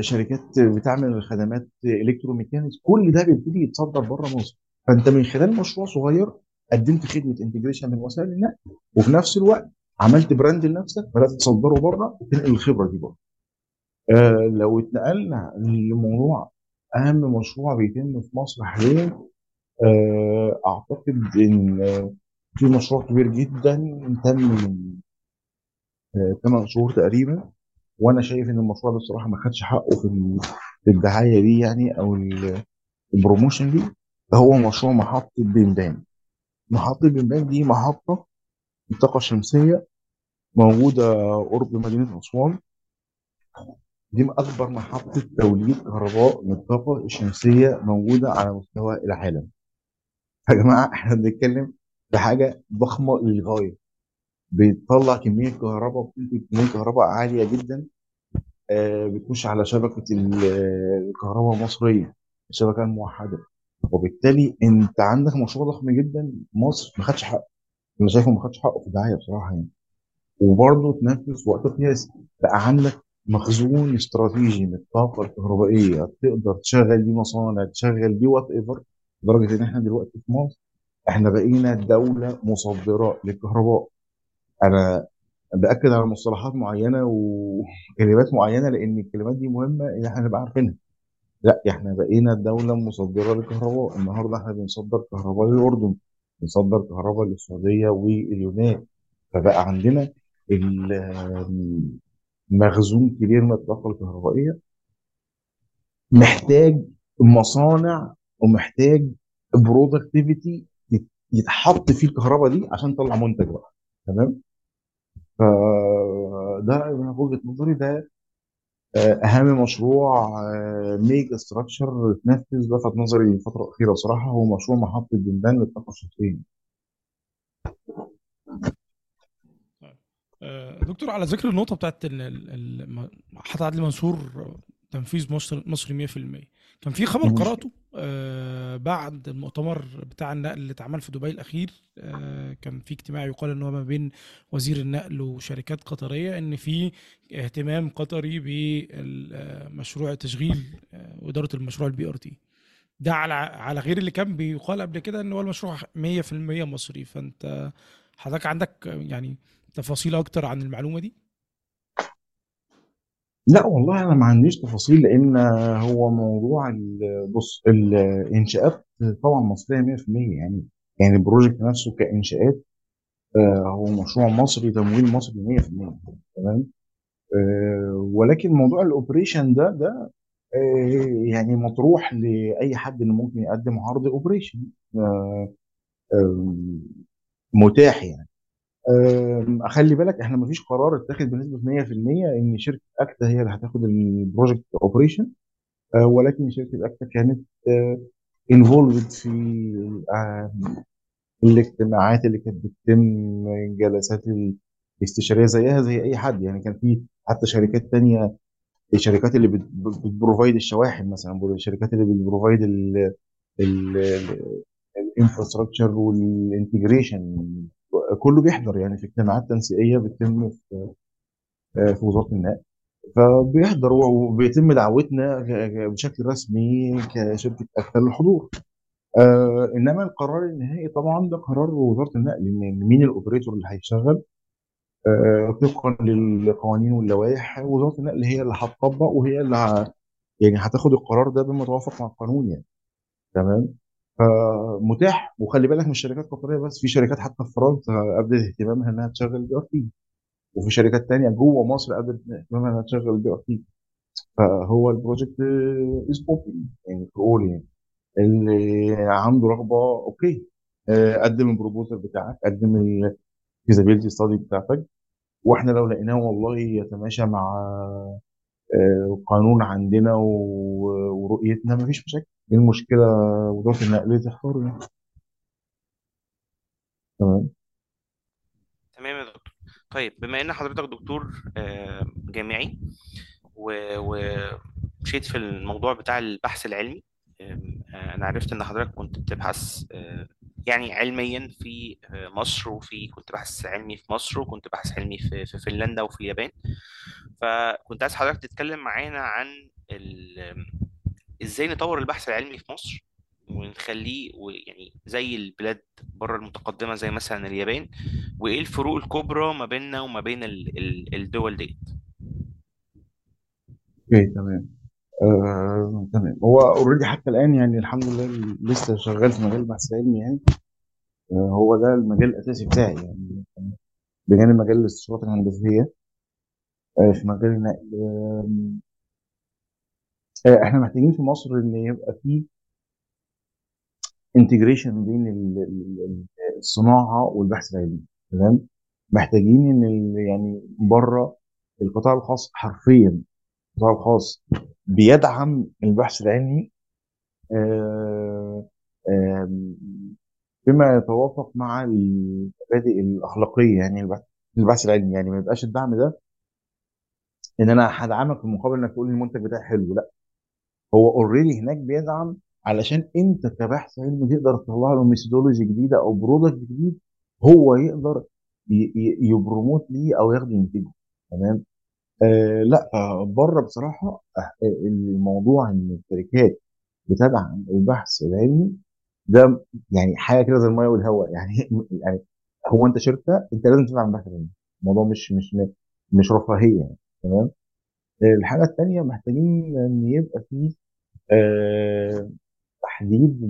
شركات بتعمل خدمات electromechanics. كل ده بيبتدي يتصدر بره مصر. فأنت من خلال مشروع صغير قدمت خدمة integration من وسائل النقل وفي نفس الوقت عملت brand لنفسك بدأت تصدره بره وتنقل الخبرة دي بره. آه لو اتنقلنا لموضوع أهم مشروع بيتم في مصر حاليا آه أعتقد إن آه، في مشروع كبير جدا تم من 8 شهور تقريبا. وأنا شايف إن المشروع ده بصراحه ما خدش حقه في في الدعاية دي يعني أو ال- ال promotion دي هو مشروع محطة بنبان محطة بنبان دي محطة طاقه شمسية موجودة قرب مدينة أسوان. دي أكبر محطة توليد كهرباء من الطاقة الشمسية موجودة على مستوى العالم. يا جماعة إحنا بنتكلم في حاجة ضخمة للغاية. بتطلع كمية كهرباء بتنتج كمية كهرباء عالية جدا آه، بتخش على شبكة ال- الكهرباء المصرية الشبكة الموحدة. وبالتالي أنت عندك مشروع ضخم جدا مصر ما خدش حقه. أنا شايفه ما خدش حقه في الدعايه بصراحة يعني. وبرضه تنفذ وقت قياسي. بقى عندك مخزون استراتيجي من الطاقه الكهربائية. تقدر تشغل بيه مصانع تشغل بيه وات ايفر لدرجة إن إحنا دلوقتي في مصر إحنا بقينا دولة مصدرة للكهرباء. أنا بأكد على مصطلحات معينة وكلمات معينة لأن الكلمات دي مهمة إن إحنا نبقى عارفينها. لأ إحنا بقينا دولة مصدرة للكهرباء. النهارده إحنا بنصدر كهرباء للأردن بنصدر كهرباء للسعودية واليونان. فبقى عندنا مخزون كبير من الطاقة الكهربائية. محتاج مصانع ومحتاج برودكتيفيتي يتحط فيه الكهرباء دي عشان تطلع منتج بقى. تمام؟ فده من وجهة نظري ده آه، أهم مشروع mega structure اتنفذ. لفت نظري الفترة الاخيره بصراحه هو مشروع محطة بنبان للطاقة الشمسية. آه، دكتور على ذكر النقطة بتاعت ال- حتى عدلي منصور تنفيذ مصر مصري 100% كان في خبر مم. قرأته آه، بعد المؤتمر بتاع النقل اللي اتعمل في دبي الأخير آه، كان في اجتماع يقال إن هو ما بين وزير النقل وشركات قطرية إن في اهتمام قطري بمشروع تشغيل آه، وإدارة المشروع ال BRT ده على على غير اللي كان بيقال قبل كده إن هو المشروع 100% مصري. فأنت حضرتك عندك يعني تفاصيل أكتر عن المعلومة دي؟ لا والله أنا ما عنديش تفاصيل لأن هو موضوع ال- بص الانشاءات طبعا مصرية 100% يعني يعني ال project نفسه كإنشاءات آه، هو مشروع مصري تمويل مصري 100% تمام؟ آه، ولكن موضوع ال operation ده ده آه، يعني مطروح لأي حد اللي ممكن يقدم عرض operation متاح يعني. خلي بالك إحنا مفيش قرار اتاخد بنسبة 100% إن شركة أكتا هي اللي هتاخد ال project operation ولكن شركة أكتا كانت involved في آم، الاجتماعات اللي كانت بتتم جلسات الاستشارية زيها زي أي حد. يعني كان في حتى شركات تانية الشركات اللي بت- بت- بت provide الشواحن مثلا الشركات اللي بت provide ال infrastructure وال integration كله بيحضر يعني في اجتماعات تنسيقية بتتم في في وزارة النقل فبيحضر وبيتم دعوتنا بشكل رسمي كشركة أكتر للحضور آه إنما القرار النهائي طبعا ده قرار وزارة النقل مين الأوبريتور اللي هيشتغل آه طبقا للقوانين واللوائح. وزارة النقل هي اللي هتطبق وهي اللي ه... يعني هتاخد القرار ده بما يتوافق مع القانون يعني. تمام؟ فمتاح وخلي بالك مش شركات قطريه بس في شركات حتى في فرنسا ابدت اهتمامها إنها تشغل BRT وفي شركات تانية جوه مصر ابدت اهتمامها إنها تشغل BRT. فهو ال project is open يعني all يعني. اللي عنده رغبة okay. آه، قدم ال proposal بتاعك قدم ال feasibility study بتاعتك. وإحنا لو لقيناه والله يتماشى مع آه، قانون عندنا ورؤيتنا مفيش مشاكل. إيه المشكلة وزاره النقل تختار يعني. تمام. تمام يا دكتور. طيب بما إن حضرتك دكتور آه، جامعي ومشيت في الموضوع بتاع البحث العلمي آم، آه، أنا عرفت إن حضرتك كنت بتبحث آه، يعني علميا في آه، مصر وفي كنت بحث علمي في مصر وكنت بحث علمي في فنلندا وفي اليابان. فكنت عايز حضرتك تتكلم معانا عن إزاي نطور البحث العلمي في مصر ونخليه يعني زي البلاد بره المتقدمة زي مثلا اليابان؟ وإيه الفروق الكبرى ما بيننا وما بين ال- ال- الدول ديت؟ okay تمام. آه، تمام. هو already حتى الآن يعني الحمد لله لسه شغال في مجال البحث العلمي يعني. آه، هو ده المجال الأساسي بتاعي يعني. بجانب مجال الاستشارات الهندسية آه، في مجال النقل إحنا محتاجين في مصر إن يبقى في انتجريشن بين ال- ال- ال- الصناعة والبحث العلمي تمام؟ محتاجين إن يعني بره القطاع الخاص حرفيا القطاع الخاص بيدعم البحث العلمي آه، بما يتوافق مع المبادئ الأخلاقية يعني البحث العلمي. يعني ما يبقاش الدعم ده إن أنا هدعمك في المقابل إنك تقول لي المنتج بتاعي حلو لأ. هو already هناك بيدعم علشان انت كبحث علمي تقدر تطلع له methodology جديدة أو product جديد هو يقدر ي promote ليه أو ياخده ينتجه. تمام؟ آه لا بره بصراحة آه الموضوع إن الشركات بتدعم البحث العلمي ده يعني حاجة كده زي المية والهواء يعني يعني هو أنت شركة أنت لازم تدعم البحث العلمي الموضوع مش مش مش رفاهية يعني. تمام؟ الحاجة الثانية محتاجين إن يبقى فيه آه تحديد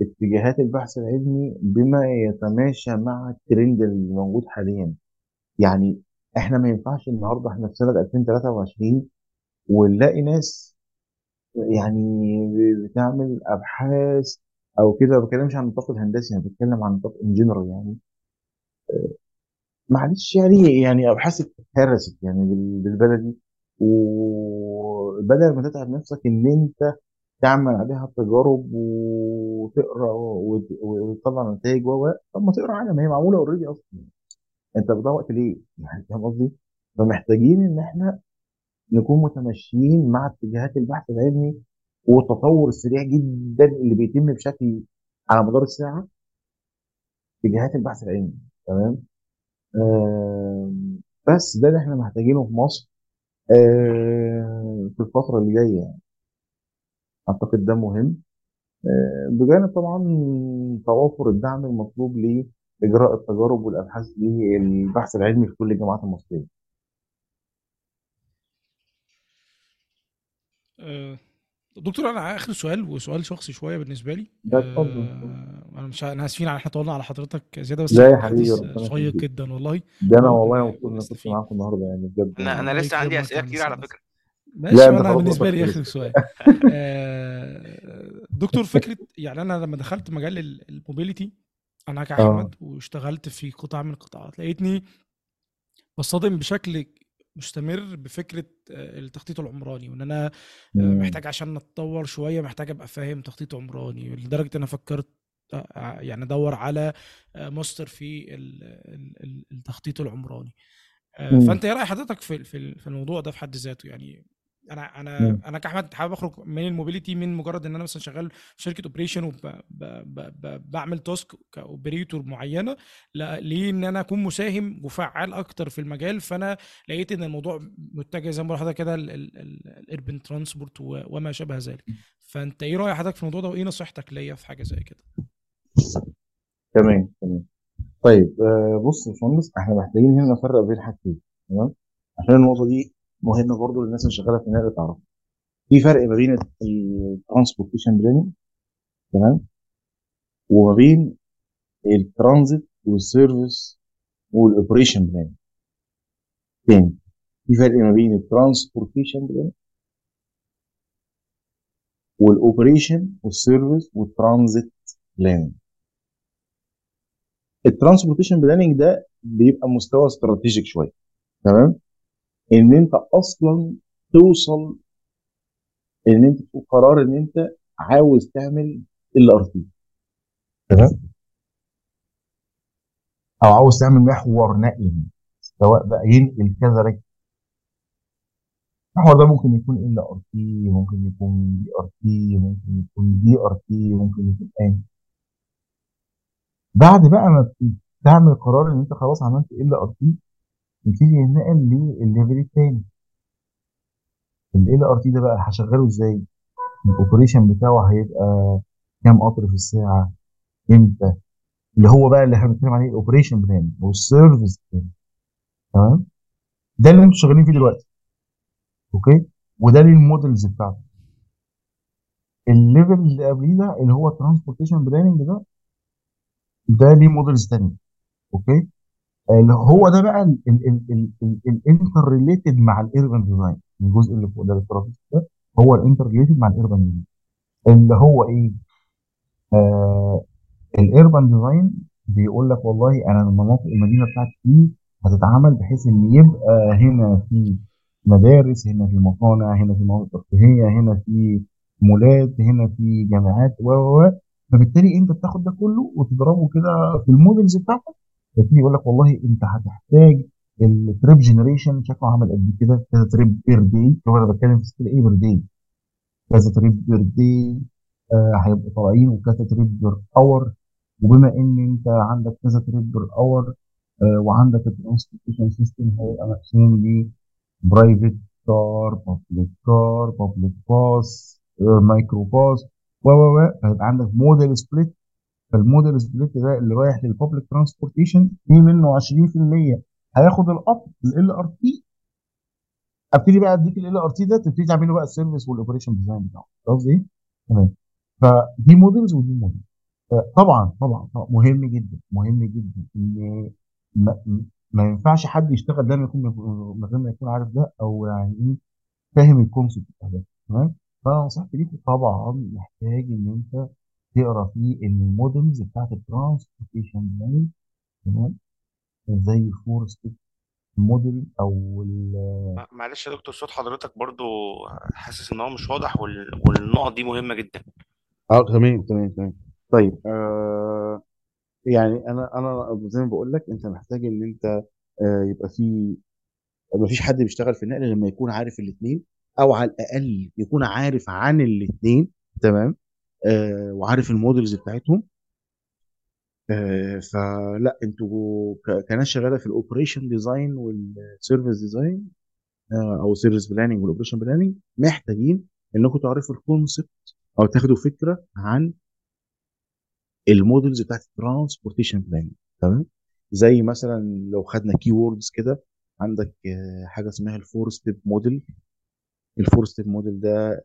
لاتجاهات البحث العلمي بما يتماشى مع الترند اللي موجود حاليا. يعني إحنا ما ينفعش النهارده إحنا في سنة 2023 ونلاقي ناس يعني بتعمل أبحاث أو كده ما بتكلمش عن النطاق الهندسي أنا بتكلم عن النطاق in general يعني. معلش يعني يعني أبحاث اتهرست يعني بال- بالبلدي وبدل ما تتعب نفسك إن أنت تعمل عليها تجارب وتقرأ وت- وتطلع نتائج و و- طب ما تقرأ عنها ما هي معمولة already أصلا أنت بتضيع وقت ليه؟ يعني فاهم قصدي؟ فمحتاجين إن إحنا نكون متماشيين مع اتجاهات البحث العلمي والتطور السريع جدا اللي بيتم بشكل على مدار الساعة اتجاهات البحث العلمي تمام؟ بس ده اللي إحنا محتاجينه في مصر آه، في الفترة اللي جاية يعني أعتقد ده مهم آه، بجانب طبعا توافر الدعم المطلوب لإجراء التجارب والأبحاث للبحث العلمي في كل الجامعات المصرية. آه، دكتور أنا آخر سؤال وسؤال شخصي شوية بالنسبة لي. آه، أنا مش أنا آسفين على إحنا طولنا على حضرتك زيادة بس لا يا حبيبي شيق جدا والله. ده أنا و- والله مبسوط أنا كنت معاكم النهاردة يعني بجد أنا يعني. أنا لسه عندي أسئلة كتير على فكرة. ماشي خلاص بالنسبة لي آخر سؤال. آه، دكتور فكرة يعني أنا لما دخلت مجال ال- الموبيليتي أنا كأحمد واشتغلت في قطاع من القطاعات لقيتني بصطدم بشكل مستمر بفكرة آه، التخطيط العمراني وإن أنا آه،. محتاج عشان أتطور شوية محتاج أبقى فاهم تخطيط عمراني لدرجة إن أنا فكرت آه، يعني أدور على ماستر في ال- ال- ال- التخطيط العمراني. فأنت إيه رأي حضرتك في في الموضوع ده في حد ذاته يعني أنا أنا. أنا كاحمد حابب اخرج من ال mobility من مجرد ان أنا مثلا شغال في شركة operation وبعمل task ك operator معينة ليه إن أنا أكون مساهم وفعال أكتر في المجال. فأنا لقيت إن الموضوع متجه زي ما بقول لحضرتك كده ال urban transport وما شابه ذلك. فأنت إيه رأي حضرتك في الموضوع ده وإيه نصيحتك ليا في حاجة زي كده؟ تمام تمام. طيب آه، بص يا باشمهندس إحنا محتاجين هنا نفرق بين حاجتين تمام؟ عشان النقطة دي مهمة برضو للناس اللي شغالة في النقل تعرف في فرق ما بين ال transportation planning تمام؟ وما بين ال transit وال service وال operation plan تاني في فرق ما بين الترانسبورتيشن بلان والأوبريشن والسيرفيس والترانزيت بلان الترانسبورتيشن بلاننج ده بيبقى مستوى strategic شوية تمام؟ إن أنت أصلا توصل إن أنت تاخد قرار إن أنت عاوز تعمل LRT تمام؟ أو عاوز تعمل محور نقل سواء بقى ينقل كذا رجل. المحور ده ممكن يكون LRT ممكن يكون BRT ممكن يكون DRT ممكن يكون إيه بعد بقى ما تعمل قرار إن أنت خلاص عملت LRT يبتدي ينقل للل level الثاني ال LRT ده بقى هشغله إزاي؟ ال operation بتاعه هيبقى كام قطر في الساعة؟ إمتى؟ اللي هو بقى اللي إحنا بنتكلم عليه ال operation plan وال service plan تمام؟ ده اللي أنتوا شغالين فيه دلوقتي okay؟ وده ليه ال models بتاعته ال level اللي قبليه ده اللي هو ال transportation planning ده ده ليه models تانية okay؟ هو ده بقى ال interrelated مع ال urban design الجزء اللي فوق ده ده هو ال interrelated مع ال urban design اللي هو إيه؟ آه ال urban design بيقول لك والله أنا المناطق المدينة بتاعتي دي هتتعمل بحيث إن يبقى هنا في مدارس هنا في مصانع هنا في مناطق ترفيهية هنا في مولات هنا في جامعات و و. فبالتالي أنت بتاخد ده كله وتضربه كده في ال models بتاعتك يبتدي يقول لك والله انت هتحتاج ال trip generation شكله عمل قد كده كذا trip per day هو أنا بتكلم في scale إيه per day كذا trip per day هيبقوا طالعين وكذا trip per hour وبما إن أنت عندك كذا trip per hour وعندك ال transportation system هيبقى مقسوم ل private car public car public bus microbus و و و فيبقى عندك modal split فال modal split ده اللي رايح لل public transportation في منه 20% هياخد ال LRT أبتدي بقى أديك ال LRT ده تبتدي تعمل له بقى ال service وال operation design بتاعه. قصدي إيه؟ تمام. فدي models ودي موديل طبعا طبعا مهم جدا مهم جدا. إن ما, ما ينفعش حد يشتغل ده من غير ما يكون عارف ده أو يعني فاهم ال concept بتاع ده. تمام؟ فنصيحتي ليك طبعا محتاج إن أنت تقرأ فيه ال models بتاعت ال transportation plan تمام؟ زي ال four step model أو معلش يا دكتور صوت حضرتك برضو حاسس إن هو مش واضح وال... والنقط دي مهمة جدا. آه تمام تمام تمام. طيب آه يعني أنا أنا زي ما بقول لك أنت محتاج إن أنت آه يبقى في ما فيش حد بيشتغل في النقل لما يكون عارف الاثنين أو على الأقل يكون عارف عن الاثنين تمام؟ آه وعارف ال models بتاعتهم. آه فلا أنتوا كناس شغالة في ال operation design وال service design آه أو service planning وال operation planning محتاجين إنكم تعرفوا ال concept أو تاخدوا فكرة عن ال models بتاعت ال transportation planning. تمام؟ زي مثلا لو خدنا key words كده عندك حاجة اسمها ال four step model. ال four step model ده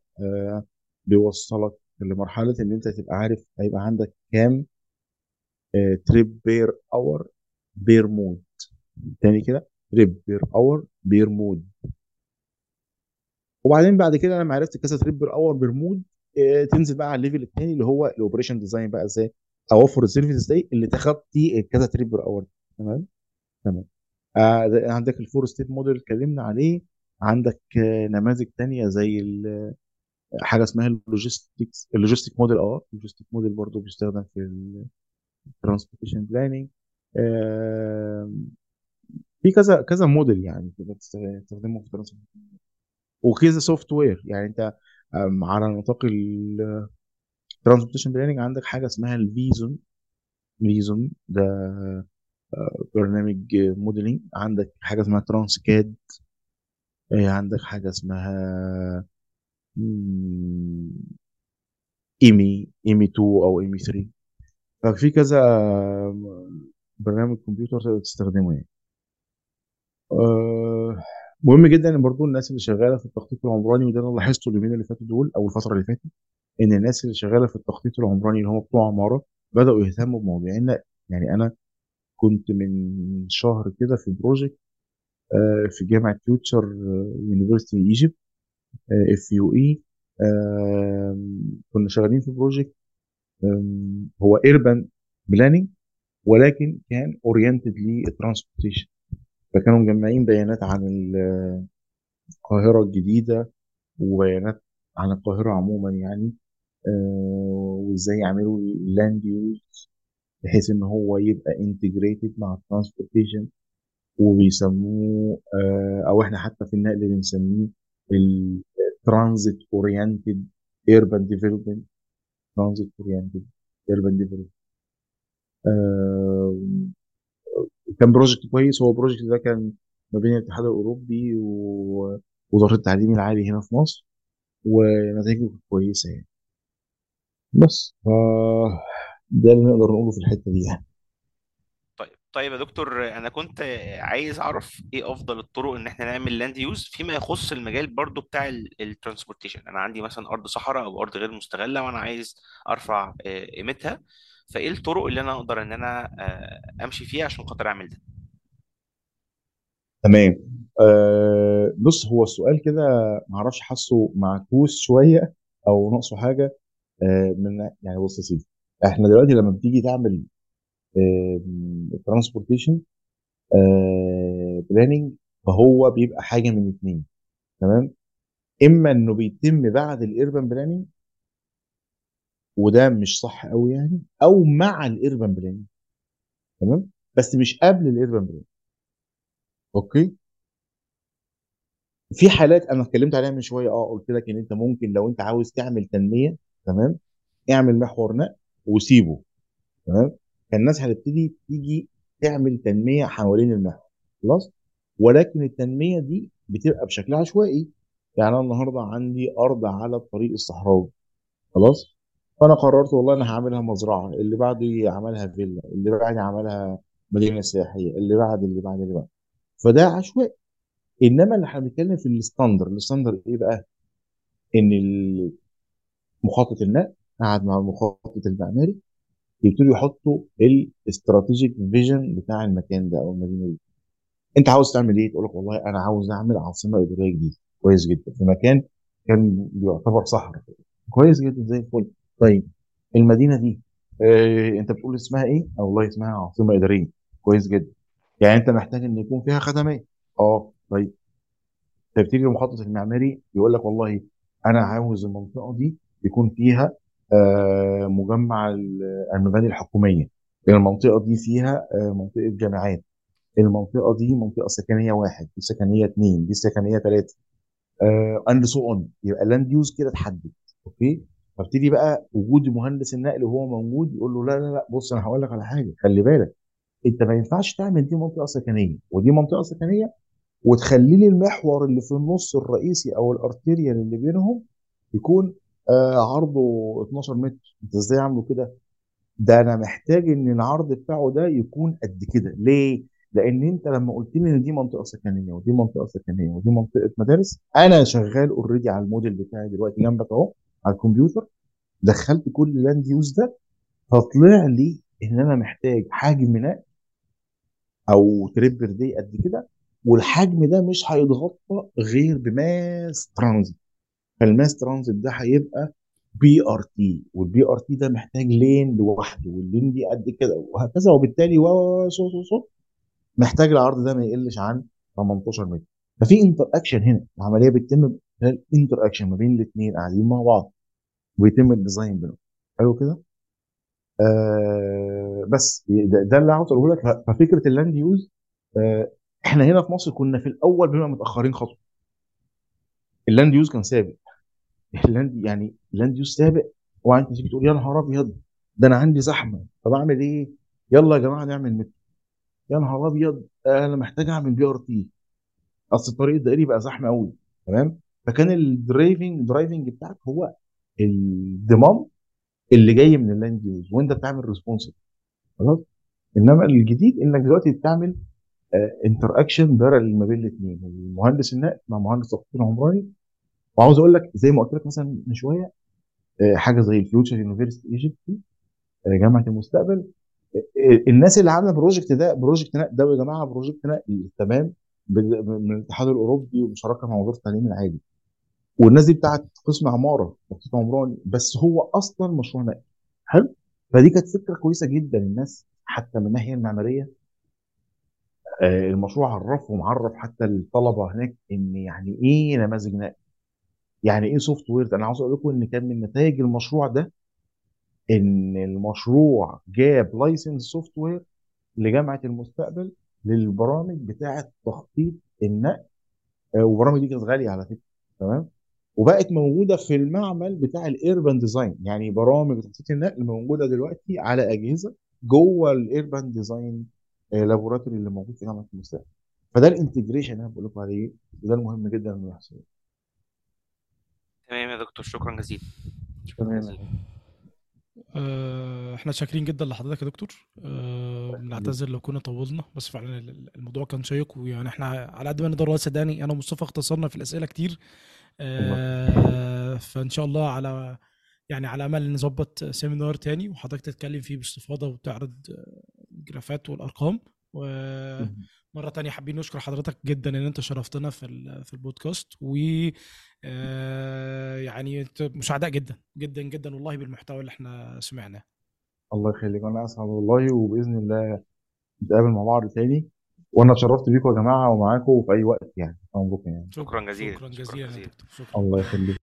بيوصلك لمرحله إن أنت تبقى عارف هيبقى عندك كام trip per hour per mode تاني كده trip per hour per mode وبعدين بعد كده لما عرفت كذا trip per hour per mode تنزل بقى على ال level الثاني اللي هو ال operation design بقى إزاي أوفر ال service إزاي اللي تغطي كذا trip per hour تمام؟ تمام. آه عندك ال four step model اتكلمنا عليه. عندك آه نماذج تانية زي حاجة اسمها ال logistics ال logistic model آه ال logistic model برضه بيستخدم في ال transportation planning في كذا كذا موديل يعني تقدر تستخدمه في ال transportation وكذا software يعني انت على نطاق ال transportation planning عندك حاجة اسمها ال VISUM VISUM ده برنامج modeling عندك حاجة اسمها TransCAD عندك حاجة اسمها EMME EMME 2 أو EMME 3 ففي كذا برنامج كمبيوتر تقدر تستخدمه يعني. أه مهم جدا برضو الناس اللي شغالة في التخطيط العمراني وده أنا لاحظته اليومين اللي فاتوا دول أو الفترة اللي فاتت إن الناس اللي شغالة في التخطيط العمراني اللي هم بتوع عمارة بدأوا يهتموا بموضوع. إن يعني أنا كنت من شهر كده في project أه في جامعة Future University Egypt FUE كنا شغالين في project هو urban planning ولكن كان oriented لل transportation فكانوا مجمعين بيانات عن القاهرة الجديدة وبيانات عن القاهرة عموما يعني آه، وإزاي يعملوا ال land use بحيث إن هو يبقى integrated مع ال transportation وبيسموه آه، أو إحنا حتى في النقل بنسميه ال transit oriented urban development transit oriented urban development كان project كويس. هو ال project ده كان ما بين الاتحاد الأوروبي ووزارة التعليم العالي هنا في مصر ونتائجه كويسة يعني. بس ف ده اللي نقدر نقوله في الحتة دي يعني. طيب يا دكتور أنا كنت عايز أعرف إيه أفضل الطرق إن إحنا نعمل land use فيما يخص المجال برضو بتاع ال transportation أنا عندي مثلا أرض صحراء أو أرض غير مستغلة وأنا عايز أرفع آه، قيمتها فإيه الطرق اللي أنا أقدر إن أنا آه، أمشي فيها عشان خاطر أعمل ده؟ تمام. آه بص هو السؤال كده معرفش حاسه معكوس شوية أو ناقصه حاجة. آه من يعني بص يا سيدي إحنا دلوقتي لما بتيجي تعمل ال transportation planning فهو بيبقى حاجة من اتنين تمام؟ إما إنه بيتم بعد ال urban planning وده مش صح قوي يعني أو مع ال urban planning تمام؟ بس مش قبل ال urban planning okay؟ في حالات أنا اتكلمت عليها من شوية آه قلت لك إن أنت ممكن لو أنت عاوز تعمل تنمية تمام؟ اعمل محور نقل وسيبه تمام؟ فالناس هتبتدي تيجي تعمل تنمية حوالين المحور خلاص؟ ولكن التنمية دي بتبقى بشكل عشوائي. يعني أنا النهارده عندي أرض على الطريق الصحراوي خلاص؟ فأنا قررت والله أنا هعملها مزرعة اللي بعدي عملها فيلا اللي بعدي عملها مدينة سياحية اللي بعد اللي بعد اللي بعد فده عشوائي. إنما اللي إحنا بنتكلم في ال standard ال standard إيه بقى؟ إن مخطط النقل قعد مع المخطط المعماري يبتدوا يحطوا الاستراتيجيك فيجن بتاع المكان ده أو المدينة دي. أنت عاوز تعمل إيه؟ تقول لك والله أنا عاوز أعمل عاصمة إدارية جديدة. كويس جدا. في مكان كان بيعتبر صحراء. كويس جدا. زي الفل. طيب المدينة دي آه أنت بتقول اسمها إيه؟ أو والله اسمها عاصمة إدارية. كويس جدا. يعني أنت محتاج إن يكون فيها خدمات. آه طيب. تبتدي المخطط المعماري يقول لك والله أنا عاوز المنطقة دي يكون فيها مجمع المباني الحكومية. المنطقة دي فيها آه، منطقة جامعات. المنطقة دي منطقة سكنية واحد دي سكنية اثنين دي سكنية ثلاثة and so on يبقى land use كده اتحدد. okay؟ فابتدي بقى وجود مهندس النقل وهو موجود يقول له لا لا لا بص أنا هقول لك على حاجة. خلي بالك أنت ما ينفعش تعمل دي منطقة سكنية. ودي منطقة سكنية وتخلي لي المحور اللي في النص الرئيسي أو ال arterial اللي بينهم يكون آه عرضه 12 متر. انت إزاي عامله كده؟ ده أنا محتاج ان العرض بتاعه ده يكون قد كده. ليه؟ لأن انت لما قلت لي ان دي منطقة سكنية ودي منطقة سكنية ودي منطقة مدارس أنا شغال already على الموديل بتاعي دلوقتي جنبك اهو على الكمبيوتر. دخلت كل land use ده فطلع لي ان أنا محتاج حجم نقل أو trip دي قد كده والحجم ده مش هيتغطى غير ب mass transit. فال mass transit ده هيبقى BRT وال BRT ده محتاج lane لوحده وال lane دي قد كده وهكذا. وبالتالي و so so so محتاج العرض ده ما يقلش عن 18 متر. ففي interaction هنا العملية بتتم خلال interaction ما بين الاثنين قاعدين مع بعض ويتم ال design بينهم. حلو كده؟ آه بس ده, ده اللي عاوز اقوله لك. ففكرة ال land use آه إحنا هنا في مصر كنا في الأول بنبقى متأخرين خطوة. ال land use كان سابق ال land يعني ال land use سابق. وانت تيجي تقول يا نهار ابيض ده أنا عندي زحمة. طب اعمل إيه؟ يلا يا جماعة نعمل مترو يا نهار ابيض أنا محتاج اعمل BRT اصل الطريق الدائري بقى زحمة قوي. تمام؟ فكان ال driving driving بتاعك هو ال demand اللي جاي من ال land use وانت بتعمل responsive خلاص؟ انما الجديد انك دلوقتي بتعمل interaction parallel ما بين الاثنين المهندس النقل مع مهندس تخطيط عمراني وعاوز أقول لك زي ما قلت لك مثلا من شوية آه، حاجة زي ال Future University Egypt جامعة المستقبل آه، الناس اللي عاملة project ده project نقل ده يا جماعة project نقل تمام من الاتحاد الأوروبي ومشاركة مع وزارة التعليم العالي والناس دي بتاعت قسم عمارة تخطيط عمراني بس هو أصلا مشروع نقل. حلو؟ فدي كانت فكرة كويسة جدا الناس حتى من الناحية المعمارية. آه، المشروع عرفهم عرف حتى الطلبة هناك إن يعني إيه نماذج نقل. يعني إيه software أنا عاوز أقول لكم إن كان من نتائج المشروع ده إن المشروع جاب license software لجامعة المستقبل للبرامج بتاعة تخطيط النقل آه، والبرامج دي كانت غالية على فكرة تمام؟ وبقت موجودة في المعمل بتاع ال urban design يعني برامج تخطيط النقل موجودة دلوقتي على أجهزة جوه ال urban design laboratory اللي موجود في جامعة المستقبل. فده ال integration اللي أنا بقول لكم عليه وده المهم جدا إنه يحصل. تمام يا دكتور شكرا جزيلا. شكرا جزيلا آه، إحنا شاكرين جدا لحضرتك يا دكتور. آه، بنعتذر لو كنا طولنا بس فعلا ال- ال- الموضوع كان شيق ويعني إحنا على قد ما نقدر صدقني أنا ومصطفى اختصرنا في الأسئلة كتير. آه، فإن شاء الله على يعني على أمل نظبط سيمينار تاني وحضرتك تتكلم فيه باستفاضة وتعرض آه، الجرافات والأرقام. ومرة تانية حابين نشكر حضرتك جدا إن أنت شرفتنا في ال- في البودكاست. و آه، يعني أنت مساعدة جدا جدا جدا والله بالمحتوى اللي إحنا سمعناه. الله يخليك وأنا أسعد والله وبإذن الله نتقابل مع بعض تاني. وأنا اتشرفت بيكم يا جماعة ومعاكم في أي وقت يعني. يعني. شكرا جزيلا شكرا شكرا جزيلا يا جزيلا. شكرا. الله يخليك.